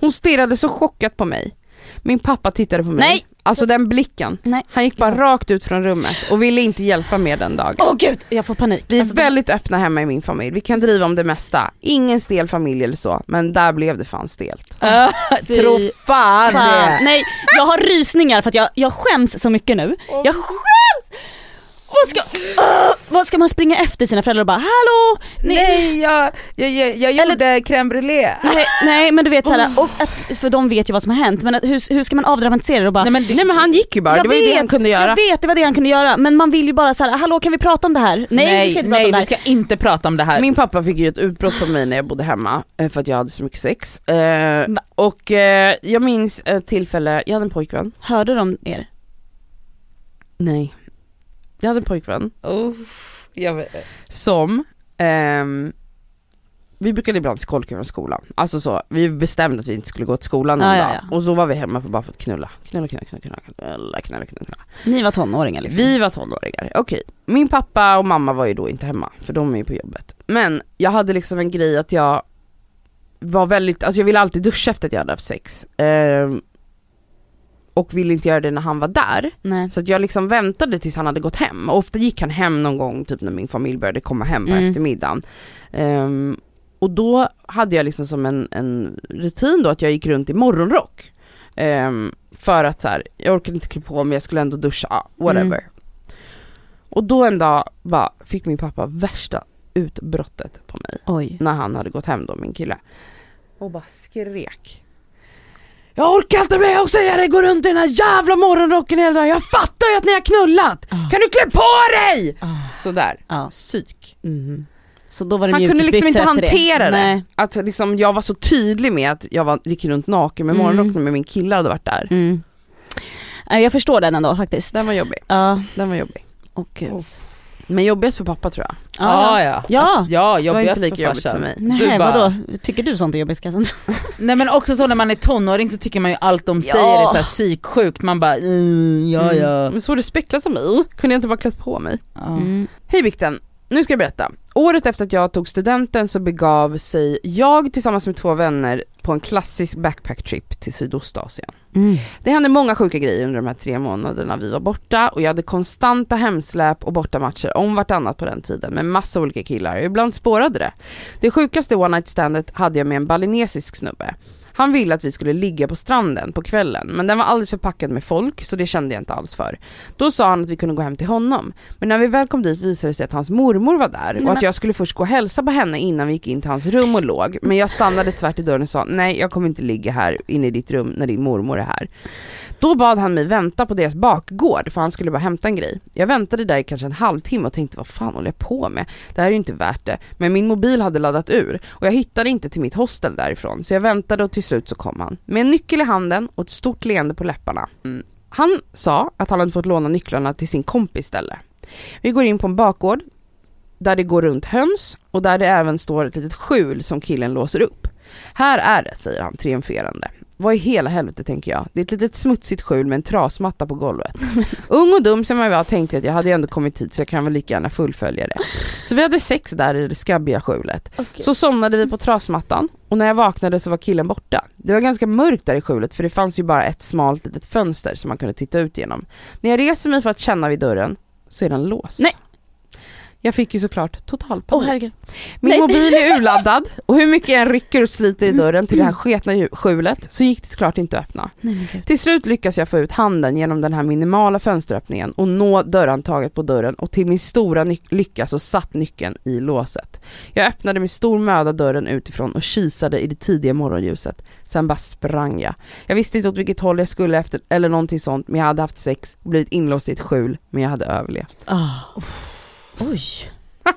Hon stirrade så chockat på mig. Min pappa tittade på mig. Nej! Alltså den blicken. Nej. Han gick bara rakt ut från rummet och ville inte hjälpa mer den dagen. Åh gud, jag får panik. Vi är Alltså, det- väldigt öppna hemma i min familj, vi kan driva om det mesta. Ingen stel familj eller så, men där blev det fan stelt. (laughs) Fy Tro fan Fan. det. Nej, jag har rysningar för att jag, jag skäms så mycket nu. Jag skäms! Vad ska, Åh, vad ska man springa efter sina föräldrar och bara hallå? Nej, Nej jag, jag, jag, jag gjorde crème brûlée. nej, nej men du vet såhär, och att, för de vet ju vad som har hänt men att, hur, hur ska man avdramatisera det och bara Nej, men, Nej men han gick ju bara, Jag det var ju det vet, han kunde göra. Jag vet, det var det han kunde göra men man vill ju bara såhär, hallå kan vi prata om det här? Nej, vi ska inte prata nej om det vi här. ska inte prata om det här. Min pappa fick ju ett utbrott på mig när jag bodde hemma eh, för att jag hade så mycket sex. Eh, och eh, jag minns ett tillfälle, jag hade en pojkvän. Hörde de er? Nej. Jag hade en pojkvän oh, jag vet. som, ehm, vi brukade ibland skolka från skolan. Alltså så, vi bestämde att vi inte skulle gå till skolan någon Ja, ja, dag. ja. Och så var vi hemma för bara för att knulla. Knulla, knulla, knulla, knulla, knulla, knulla, knulla, knulla. Ni var tonåringar liksom? Vi var tonåringar, okej. Min pappa och mamma var ju då inte hemma, för de är ju på jobbet. Men jag hade liksom en grej att jag var väldigt, alltså jag ville alltid duscha efter att jag hade haft sex. Ehm, och ville inte göra det när han var där. Nej. Så att jag liksom väntade tills han hade gått hem. Och ofta gick han hem någon gång typ när min familj började komma hem på Mm. eftermiddagen. Ehm, och då hade jag liksom som en, en rutin då att jag gick runt i morgonrock. Ehm, för att så här, jag orkade inte klä på mig, jag skulle ändå duscha, ah, whatever. Mm. Och då en dag bara fick min pappa värsta utbrottet på mig. Oj. När han hade gått hem då, min kille. Och bara skrek. Jag orkar inte med att säga det, gå runt i den här jävla morgonrocken hela dagen. Jag fattar ju att ni har knullat! Ah. Kan du klä på dig? Ah. Sådär, Ja. psyk. Mhm. Så då var det Han kunde liksom inte hantera det. Nej. Att liksom jag var så tydlig med att jag var, gick runt naken med Mm. morgonrocken men min kille hade varit där. Mm. Jag förstår den ändå faktiskt. Den var jobbig, Ja, den var jobbig. och gud. Men jobbigast för pappa tror jag. Ja, ja. Ja. ja Det var inte jobbigast lika för jobbigt för mig. Nej Du bara- vadå, tycker du sånt är jobbigt Kassan? (laughs) Nej men också så när man är tonåring så tycker man ju allt de Ja. säger är så här psyksjukt, man bara mm, ja ja. Men så respektlös av mig, kunde jag inte bara klätt på mig? ja. Mm. Hej Bikten, nu ska jag berätta. Året efter att jag tog studenten så begav sig jag tillsammans med två vänner på en klassisk backpacktrip till Sydostasien. Mm. Det hände många sjuka grejer under de här tre månaderna vi var borta och jag hade konstanta hemsläp och bortamatcher om vartannat på den tiden med massa olika killar ibland spårade det. Det sjukaste one night standet hade jag med en balinesisk snubbe. Han ville att vi skulle ligga på stranden på kvällen men den var alldeles förpackad med folk så det kände jag inte alls för. Då sa han att vi kunde gå hem till honom. Men när vi väl kom dit visade det sig att hans mormor var där och att jag skulle först gå och hälsa på henne innan vi gick in till hans rum och låg. Men jag stannade tvärt i dörren och sa nej jag kommer inte ligga här inne i ditt rum när din mormor är här. Då bad han mig vänta på deras bakgård för han skulle bara hämta en grej. Jag väntade där i kanske en halvtimme och tänkte vad fan håller jag på med? Det här är ju inte värt det. Men min mobil hade laddat ur och jag hittade inte till mitt hostel därifrån så jag väntade och till slut så kom han. Med en nyckel i handen och ett stort leende på läpparna. Mm. Han sa att han hade fått låna nycklarna till sin kompis ställe. Vi går in på en bakgård där det går runt höns och där det även står ett litet skjul som killen låser upp. Här är det, säger han triumferande. Vad i hela helvete tänker jag. Det är ett litet smutsigt skjul med en trasmatta på golvet. Ung och dum som jag var tänkte att jag hade ju ändå kommit hit så jag kan väl lika gärna fullfölja det. Så vi hade sex där i det skabbiga skjulet. Så somnade vi på trasmattan och när jag vaknade så var killen borta. Det var ganska mörkt där i skjulet för det fanns ju bara ett smalt litet fönster som man kunde titta ut genom. När jag reser mig för att känna vid dörren så är den låst. Nej. Jag fick ju såklart total panik. herregud. Min Nej. mobil är urladdad och hur mycket jag rycker och sliter i dörren till det här sketna ju- skjulet så gick det såklart inte att öppna. Nej. Till slut lyckas jag få ut handen genom den här minimala fönsteröppningen och nå dörrhandtaget på dörren och till min stora lycka så satt nyckeln i låset. Jag öppnade med stor möda dörren utifrån och kisade i det tidiga morgonljuset. Sen bara sprang jag. Jag visste inte åt vilket håll jag skulle efter eller någonting sånt men jag hade haft sex blivit inlåst i ett skjul men jag hade överlevt. Ah. Oj. (laughs)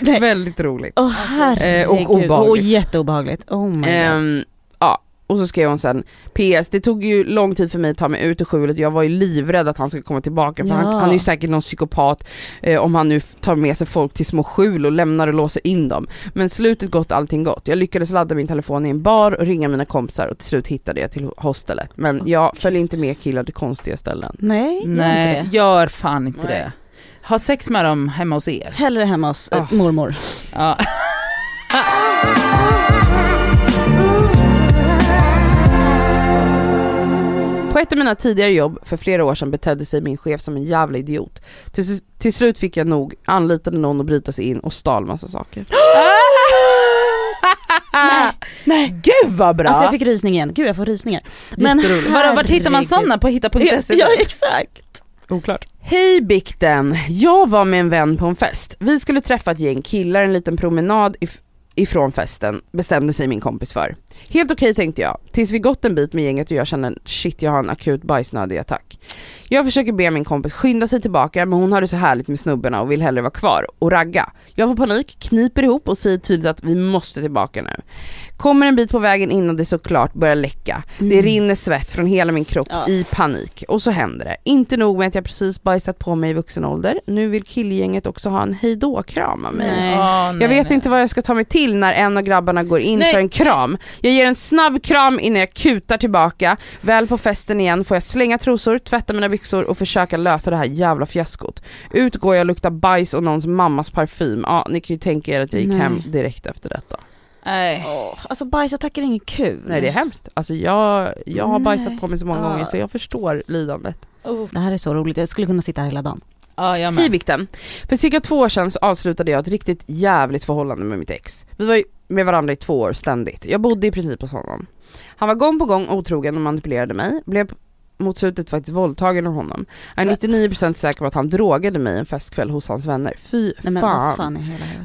Nej. Väldigt roligt. Åh herregud. Eh, och obehagligt. Och jätteobehagligt. Oh my god. Ehm, ja, och så skrev hon sen PS, det tog ju lång tid för mig att ta mig ut ur skjulet, jag var ju livrädd att han skulle komma tillbaka för han, Ja. han är ju säkert någon psykopat eh, om han nu tar med sig folk till små skjul och lämnar och låser in dem. Men slutet gott, allting gott. Jag lyckades ladda min telefon i en bar och ringa mina kompisar och till slut hittade jag till hostelet. Men jag följer inte med killar till konstiga ställen. Nej, gör Nej, inte det. gör fan inte Nej. det. Ha sex med dem hemma hos er. Hellre hemma hos Ah. mormor. Ja. (laughs) På ett av mina tidigare jobb för flera år sedan betedde sig min chef som en jävla idiot. Till, till slut fick jag nog, anlitade någon att bryta sig in och stal massa saker. (laughs) Nej. Gud vad bra! Alltså jag fick rysning igen, gud jag får rysningar. Men Jätteroligt. Vadå, vart hittar man sådana? På hitta.se? Ja exakt. Oklart. Hej bikten! Jag var med en vän på en fest. Vi skulle träffa ett gäng killar en liten promenad ifrån festen, bestämde sig min kompis för. Helt okej tänkte jag, tills vi gått en bit med gänget och jag känner shit jag har en akut bajsnödig attack. Jag försöker be min kompis skynda sig tillbaka men hon har det så härligt med snubbarna och vill hellre vara kvar och ragga. Jag får panik, kniper ihop och säger tydligt att vi måste tillbaka nu. Kommer en bit på vägen innan det såklart börjar läcka. Det rinner svett från hela min kropp Ja. i panik. Och så händer det. Inte nog med att jag precis bajsat på mig i vuxen ålder. Nu vill killgänget också ha en hejdå-kram av mig. Nej. Nej, Jag vet nej. inte vad jag ska ta mig till när en av grabbarna går in Nej. för en kram. Jag ger en snabb kram innan jag kutar tillbaka. Väl på festen igen får jag slänga trosor, tvätta mina byxor och försöka lösa det här jävla fiaskot. Ut går jag och luktar bajs och någons mammas parfym. Ja, ni kan ju tänka er att jag gick Nej. hem direkt efter detta. Nej. Åh, alltså bajsattacker är inget kul. Nej det är hemskt. Alltså jag, jag har Nej. bajsat på mig så många Ja. gånger så jag förstår lidandet. Oh. Det här är så roligt, jag skulle kunna sitta här hela dagen. Ja, jag Hej. Vikten! För cirka två år sedan så avslutade jag ett riktigt jävligt förhållande med mitt ex. Vi var ju med varandra i två år ständigt. Jag bodde i princip hos honom. Han var gång på gång otrogen och manipulerade mig. Blev mot slutet faktiskt våldtagen av honom. Jag är 99% säker på att han drogade mig en festkväll hos hans vänner. Fy Nej fan. fan.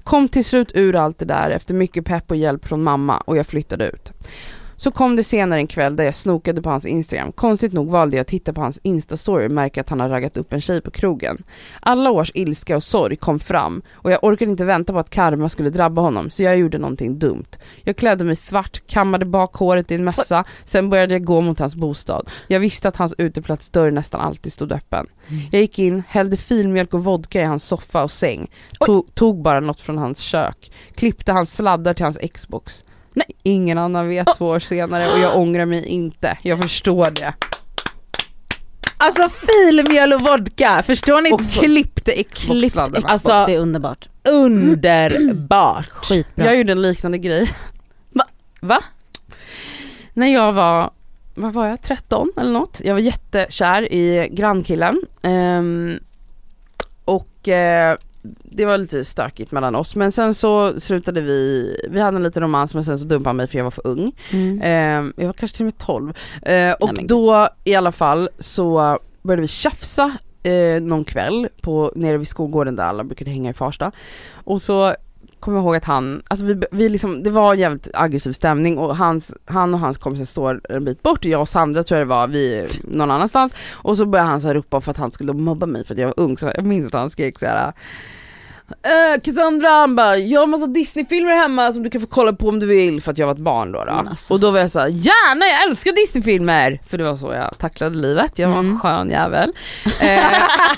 Kom till slut ur allt det där efter mycket pepp och hjälp från mamma och jag flyttade ut. Så kom det senare en kväll där jag snokade på hans Instagram. Konstigt nog valde jag att titta på hans Insta-story och märka att han har raggat upp en tjej på krogen. Alla års ilska och sorg kom fram och jag orkade inte vänta på att karma skulle drabba honom så jag gjorde någonting dumt. Jag klädde mig svart, kammade bak håret i en mössa, sen började jag gå mot hans bostad. Jag visste att hans uteplatsdörr nästan alltid stod öppen. Jag gick in, hällde filmjölk och vodka i hans soffa och säng, tog, tog bara något från hans kök, klippte hans sladdar till hans Xbox. Nej. Ingen annan vet två år senare och jag ångrar mig inte, jag förstår det. Alltså filmjöl och vodka, förstår ni Och inte? klippte Klippt Xbox-sladdarna. Xbox, Alltså- det är underbart. Underbart. (clears throat) Skitbra. Jag gjorde en liknande grej Va? när jag var, vad var jag, 13 eller något. Jag var jättekär i grannkillen. Ehm, och eh, det var lite stökigt mellan oss men sen så slutade vi, vi hade en liten romans men sen så dumpade han mig för jag var för ung. Mm. Eh, jag var kanske till och med 12. Eh, och Nej, då i alla fall så började vi tjafsa eh, någon kväll på, nere vid skolgården där alla brukade hänga i Farsta. Och så kommer jag ihåg att han, alltså vi, vi liksom, det var en jävligt aggressiv stämning och hans, han och hans kompisar står en bit bort och jag och Sandra tror jag det var, vi någon annanstans. Och så började han så här ropa för att han skulle mobba mig för att jag var ung, så jag minns att han skrek så här. Uh, Cassandra han bara, jag har massa Disney-filmer hemma som du kan få kolla på om du vill för att jag var ett barn då. då. Alltså. Och då var jag så här, gärna jag älskar Disney-filmer! För det var så jag tacklade livet, jag var en Mm. skön jävel. Eh,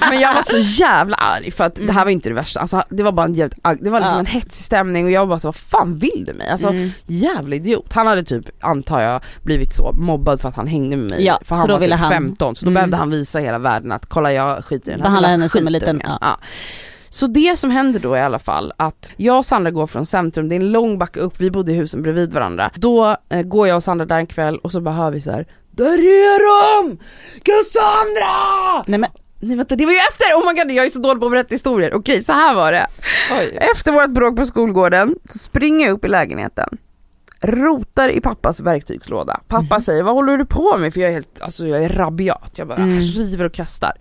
men jag var så jävla arg för att det här var inte det värsta, alltså, det var bara en jävligt, det var liksom Ja. en hetsig stämning och jag var bara så vad fan vill du mig? Alltså Mm. jävla idiot. Han hade typ, antar jag, blivit så mobbad för att han hängde med mig. Ja, för han var typ han- 15 så då Mm. behövde han visa hela världen att kolla jag skiter i den här Behandla henne som en liten- ja. Ja. Så det som händer då i alla fall att jag och Sandra går från centrum, det är en lång backe upp, vi bodde i husen bredvid varandra. Då eh, går jag och Sandra där en kväll och så bara hör vi så här. Där är de! Cassandra! Nej men Nej vänta det var ju efter, oh my god jag är så dålig på att berätta historier. Okej så här var det. Efter vårt bråk på skolgården så springer jag upp i lägenheten. Rotar i pappas verktygslåda. Pappa säger vad håller du på med? För jag är helt, alltså jag är rabiat. Jag bara Mm. river och kastar.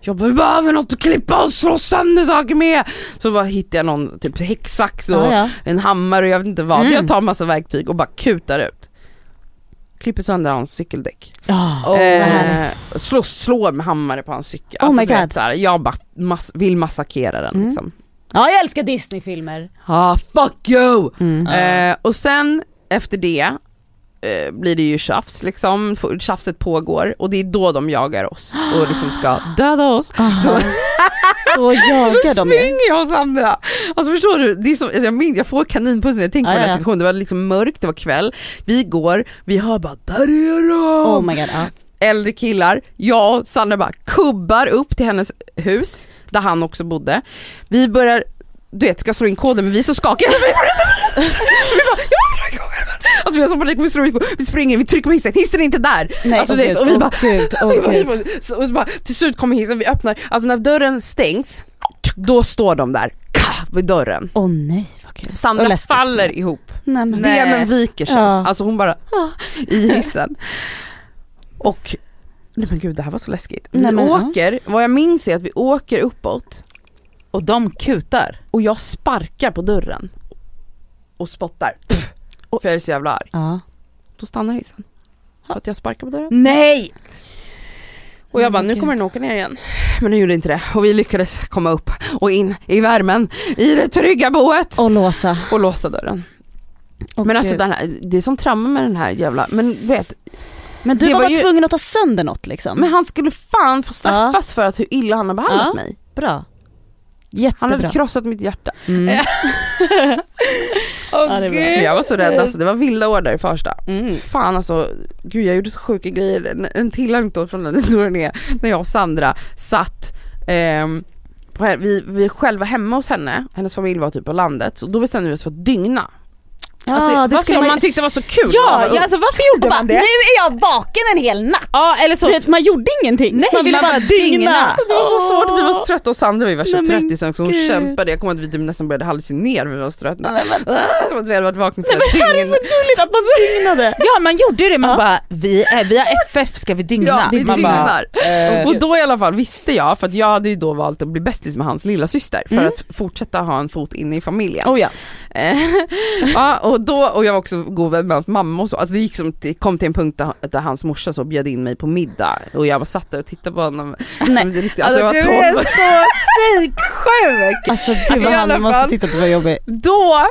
Jag bara vi behöver något att klippa och slå sönder saker med. Så bara hittar jag någon typ häcksax och ja, ja. en hammare och jag vet inte vad. Mm. Jag tar massa verktyg och bara kutar ut. Klipper sönder hans cykeldäck. Oh, Eh, slår, slår med hammare på hans cykel. Oh alltså, my God. här, jag bara mas- vill massakrera den Mm. liksom. Ja jag älskar Disney-filmer. Ah fuck you! Mm. Eh, och sen efter det eh, blir det ju tjafs liksom, tjafset pågår och det är då de jagar oss och liksom ska (gasps) döda oss. Så, (laughs) Så jagar så springer jag och Sandra. Alltså förstår du, det är som, alltså jag, minns, jag får kaninpuss när jag tänker Ja, på den ja. här situationen. Det var liksom mörkt, det var kväll, vi går, vi hör bara där är de! Oh my god, ja. Äldre killar, jag och Sandra bara kubbar upp till hennes hus, där han också bodde. Vi börjar, du vet ska slå in koden men vi är så skakiga. Vi (laughs) bara, vi bara, jag måste in koden. Alltså vi har sån panik, vi, springer, vi springer, vi trycker på hissen, hissen är inte där! Nej, alltså, åh det, gud, och vi bara, gud, (laughs) åh vi bara, vi gud. bara, så- och så bara, till slut kommer hissen, vi öppnar, alltså när dörren stängs, då står de där vid dörren. Åh nej vad kul. Sandra faller ihop, Nej, men. Nej. benen viker sig, Ja. alltså hon bara ah, i (laughs) hissen. Och, nej men gud det här var så läskigt. Vi Nej, men, ja. åker, vad jag minns är att vi åker uppåt Och de kutar. och jag sparkar på dörren och spottar. För jag är så jävla arg. Ja. Då stannar hissen. För att jag sparkar på dörren. Nej! Och jag Oh bara, nu kommer den åka ner igen. Men den gjorde inte det. Och vi lyckades komma upp och in i värmen, i det trygga boet. Och låsa. Och låsa dörren. Åh, men alltså den här, det är som trauma med den här jävla, men vet, men du var, var ju- tvungen att ta sönder något liksom. men han skulle fan få straffas för att hur illa han har behandlat Ja. mig. Bra. Han Jättebra. hade krossat mitt hjärta. Mm. (laughs) Åh Ja, jag var så rädd alltså, det var vilda år där i Farsta. Mm. Fan alltså, gud jag gjorde så sjuka grejer. En, en till anekdot från den (laughs) historien är när jag och Sandra satt ehm, på, vi, vi själva hemma hos henne, hennes familj var typ på landet, så då bestämde vi oss för att dygna. Ja, Alltså, det skulle man... man tyckte var så kul. när Ja, ja alltså varför gjorde bara, man nu det? är jag vaken en hel natt. Ja eller så, vet, man gjorde ingenting. Nej, man ville man bara bara dygna. dygna. det var så svårt, vi var så trötta och Sandra var ju värsta Nej, men tröttisen så hon gud. kämpade, jag kommer att vi typ nästan började hallucinera för vi var så trötta. Som att vi hade varit vakna flera Det här är så dygn. gulligt att man dygnade. ja man gjorde det, man Ja. bara vi, är, vi har FF, ska vi dygna? Ja, vi man dygnar. eh, Och då i alla fall visste jag, för att jag hade ju då valt att bli bästis med hans lilla syster för Mm. att fortsätta ha en fot inne i familjen. Oh ja. Eh, (laughs) ja, och då, och jag var också god vän med hans mamma och så, alltså det gick som, det kom till en punkt där, där hans morsa så bjöd in mig på middag och jag var satt där och tittade på honom. Nej. Som alltså, alltså, jag du var är tolv. så psyksjuk! Alltså gud Alltså, vad han måste att det var jobbigt. Då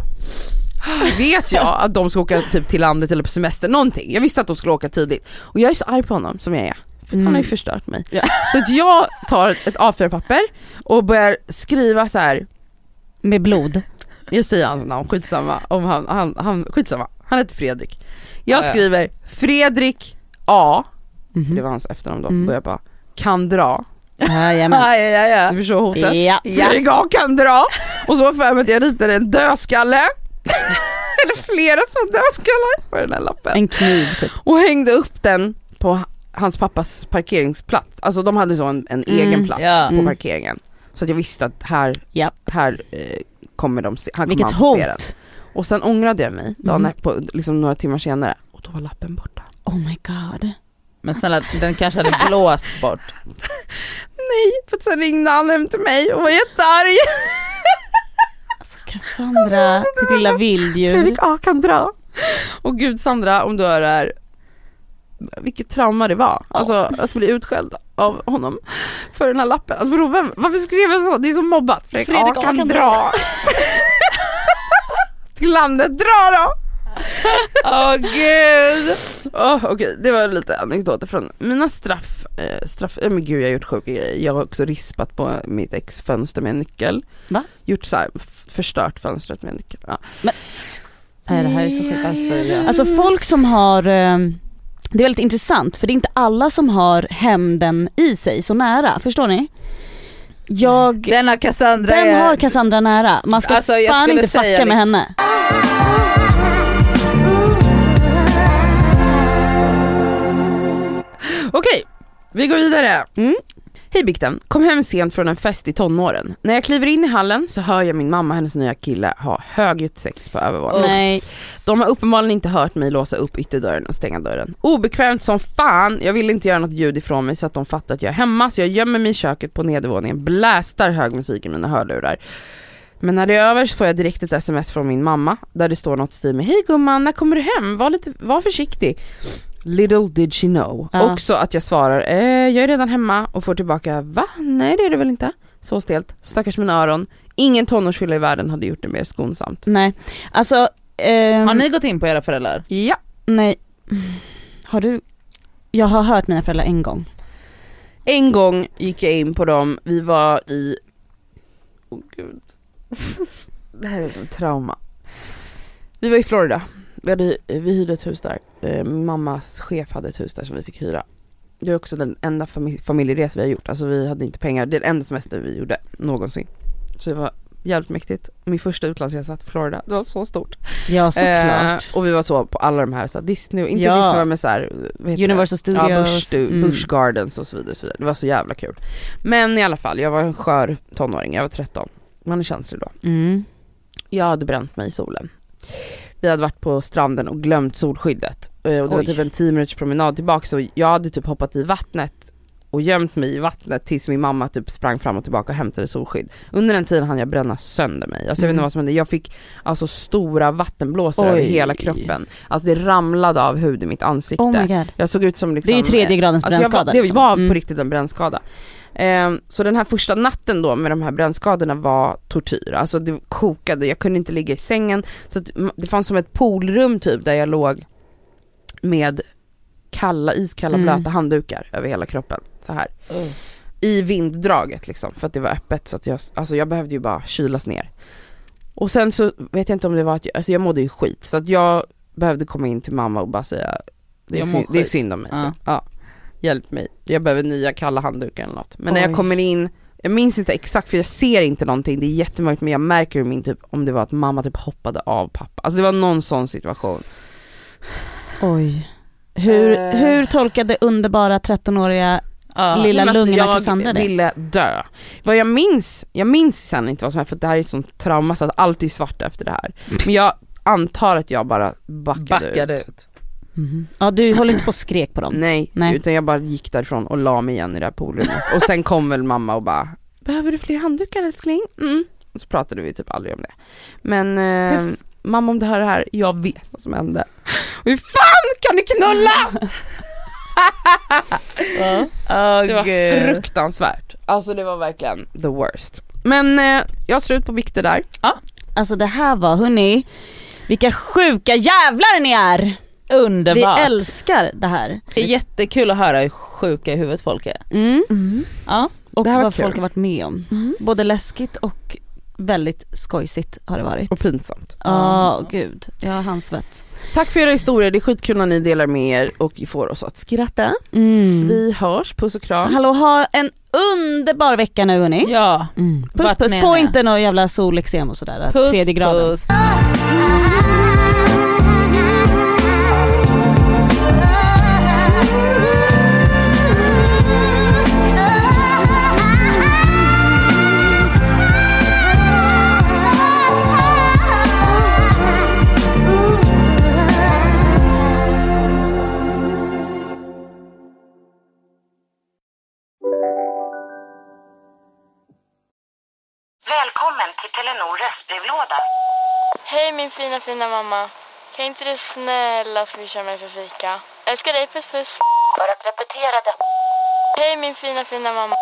vet jag att de ska åka typ till landet eller på semester, någonting. Jag visste att de skulle åka tidigt. Och jag är så arg på honom som jag är. För att han har ju Mm. förstört mig. Ja. Så att jag tar ett A4-papper och börjar skriva så här. Med blod. Jag säger hans namn, skitsamma. Om han, han, han, skitsamma. Han heter Fredrik. Jag Ja, ja. skriver Fredrik A, för Mhm. det var hans efternamn då, Mm. börjar bara, kan dra. Jajamän. (laughs) Ja, ja, ja. Du förstår hotet? Ja. Fredrik A kan dra. Och så var för mig att jag ritade en dödskalle. (laughs) Eller flera små dödskallar på den här lappen. En kniv typ. Och hängde upp den på hans pappas parkeringsplats. Alltså de hade så en, en Mm, egen plats ja. på Mm. parkeringen. Så att jag visste att här, Ja. här eh, kommer de se, han kommer Vilket hot. Och sen ångrade jag mig dagen Mhm. på, liksom några timmar senare och då var lappen borta. Oh my god. Men snälla den kanske hade blåst bort. (laughs) Nej, för att sen ringde han hem till mig och var jättearg. (laughs) Alltså Cassandra, ditt lilla vilddjur. Fredrik A kan dra. Och gud Sandra, om du hör det här, vilket trauma det var. Alltså att bli utskälld av honom för den här lappen. Alltså, vadå, vem, varför skrev jag så? Det är så mobbat. Fredrik, Fredrik A kan, kan dra. (laughs) Till landet, dra då! Åh gud! Oh, Okej, det var lite anekdoter från mina straff. Eh, straff eh, men gud jag har gjort sjuka grejer. Jag har också rispat på mitt ex fönster med en nyckel. Va? Gjort så här, förstört fönstret med en nyckel. Ja. Nej det här är så sjukt. Alltså, ja. Alltså folk som har, eh, det är väldigt intressant för det är inte alla som har hämnden i sig så nära, förstår ni? Jag, Denna Cassandra den är... har Cassandra nära, man ska Alltså, fan inte fucka säga med liksom- henne. Okej, vi går vidare. Mm. Hej Bikten, kom hem sent från en fest i tonåren. När jag kliver in i hallen så hör jag min mamma och hennes nya kille ha högljutt sex på övervåningen. Nej, De har uppenbarligen inte hört mig låsa upp ytterdörren och stänga dörren. Obekvämt som fan, jag vill inte göra något ljud ifrån mig så att de fattar att jag är hemma så jag gömmer mig i köket på nedervåningen, blästar hög musik i mina hörlurar. Men när det är över så får jag direkt ett sms från min mamma där det står något i stil med Hej gumman, när kommer du hem? Var, lite, var försiktig. Little did she know. Ja. Också att jag svarar eh, jag är redan hemma och får tillbaka Va? Nej det är det väl inte? Så stelt. Stackars mina öron. Ingen tonårsfylla i världen hade gjort det mer skonsamt. nej. Alltså, ehm, Har ni gått in på era föräldrar? Ja. nej. Har du, jag har hört mina föräldrar en gång. En gång gick jag in på dem, vi var i... Åh gud. (laughs) Det här är ett trauma. Vi var i Florida. Vi, hade, vi hyrde ett hus där. Eh, mammas chef hade ett hus där som vi fick hyra. Det är också den enda famil- familjeresa vi har gjort. Alltså vi hade inte pengar. Det är den enda semester vi gjorde någonsin. Så det var jävligt mäktigt. Min första utlandsresa till Florida, det var så stort. Ja såklart. Eh, och vi var så på alla de här, så här Disney, inte Ja. Disney men så här, vad heter Universal det? Studios. Ja, Busch, Stu- Mm. Busch Gardens och så vidare, och så vidare. Det var så jävla kul. Men i alla fall, jag var en skör tonåring, jag var 13. Man är känslig då. Mm. Jag hade bränt mig i solen. Vi hade varit på stranden och glömt solskyddet. Eh, Och det var Oj. typ en 10 minuters promenad tillbaka så jag hade typ hoppat i vattnet och gömt mig i vattnet tills min mamma typ sprang fram och tillbaka och hämtade solskydd. Under den tiden hann jag bränna sönder mig. Alltså jag vet Mm. inte vad som hände, jag fick alltså stora vattenblåsor över hela kroppen. Alltså det ramlade av hud i mitt ansikte. Oh my god. Jag såg ut som liksom Det är ju tredje gradens Alltså jag var, brännskada. det liksom. var på Mm. riktigt en brännskada. Ehm, så den här första natten då med de här brännskadorna var tortyr. Alltså det kokade, jag kunde inte ligga i sängen. Så det fanns som ett poolrum typ där jag låg med kalla, iskalla Mm. blöta handdukar över hela kroppen. Så här. I vinddraget liksom, för att det var öppet så att jag, alltså jag behövde ju bara kylas ner. Och sen så vet jag inte om det var att jag, alltså jag mådde ju skit så att jag behövde komma in till mamma och bara säga det är, synd, det är synd om mig. Ja. Ja. Hjälp mig, jag behöver nya kalla handdukar eller något. Men när Oj. jag kommer in, jag minns inte exakt för jag ser inte någonting, det är jättemörkt men jag märker min typ, om det var att mamma typ hoppade av pappa. Alltså det var någon sån situation. Oj. Hur, Eh. hur tolkade underbara 13-åriga Ja. Lilla alltså, lungorna jag Cassandra det? ville dö. Vad jag minns, jag minns sen inte vad som hände för det här är ett sånt trauma så att allt är svart efter det här. Men jag antar att jag bara backade, Backade ut. ut. Mhm. Ja du håller inte på att skrek på dem? Nej, Nej. utan jag bara gick därifrån och la mig igen i det här poolrummet. och sen kom väl mamma och bara Behöver du fler handdukar älskling? Mm. Och så pratade vi typ aldrig om det. Men eh, mamma om du hör det här, jag vet vad som hände. Hur fan kan ni knulla? (laughs) Oh, Det var fruktansvärt. Alltså det var verkligen the worst. Men eh, jag har slut på vikter där. Alltså det här var, hörni, vilka sjuka jävlar ni är! Vi Underbart. älskar det här. Det är jättekul att höra hur sjuka i huvudet folk är. Mm. Ja. Och Det här var vad kul. folk har varit med om. Både läskigt och väldigt skojsigt har det varit. Och pinsamt. Ja, gud. Jag har handsvett. Tack för era historier, det är skitkul när ni delar med er och får oss att skratta. Mm. Vi hörs, puss och kram. Hallå, ha en underbar vecka nu hörni. Ja. Mm. Puss Vart puss, få inte någon jävla solexem och sådär. Puss, tredje graden. puss. Välkommen till Telenor röstbrevlåda. Hej min fina fina mamma. Kan inte du snälla swisha mig för fika? Älskar dig, puss puss. För att repetera detta. Hej min fina fina mamma.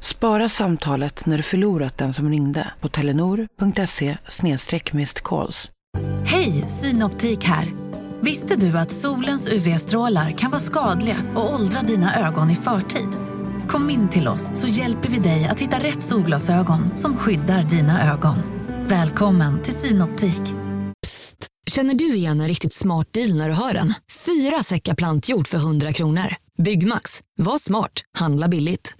Spara samtalet när du förlorat den som ringde på telenor.se calls. Hej, Synoptik här. Visste du att solens UV-strålar kan vara skadliga och åldra dina ögon i förtid? Kom in till oss så hjälper vi dig att hitta rätt solglasögon som skyddar dina ögon. Välkommen till Synoptik. Psst! Känner du igen en riktigt smart deal när du hör den? Fyra säckar plantjord för 100 kronor. Byggmax. Var smart. Handla billigt.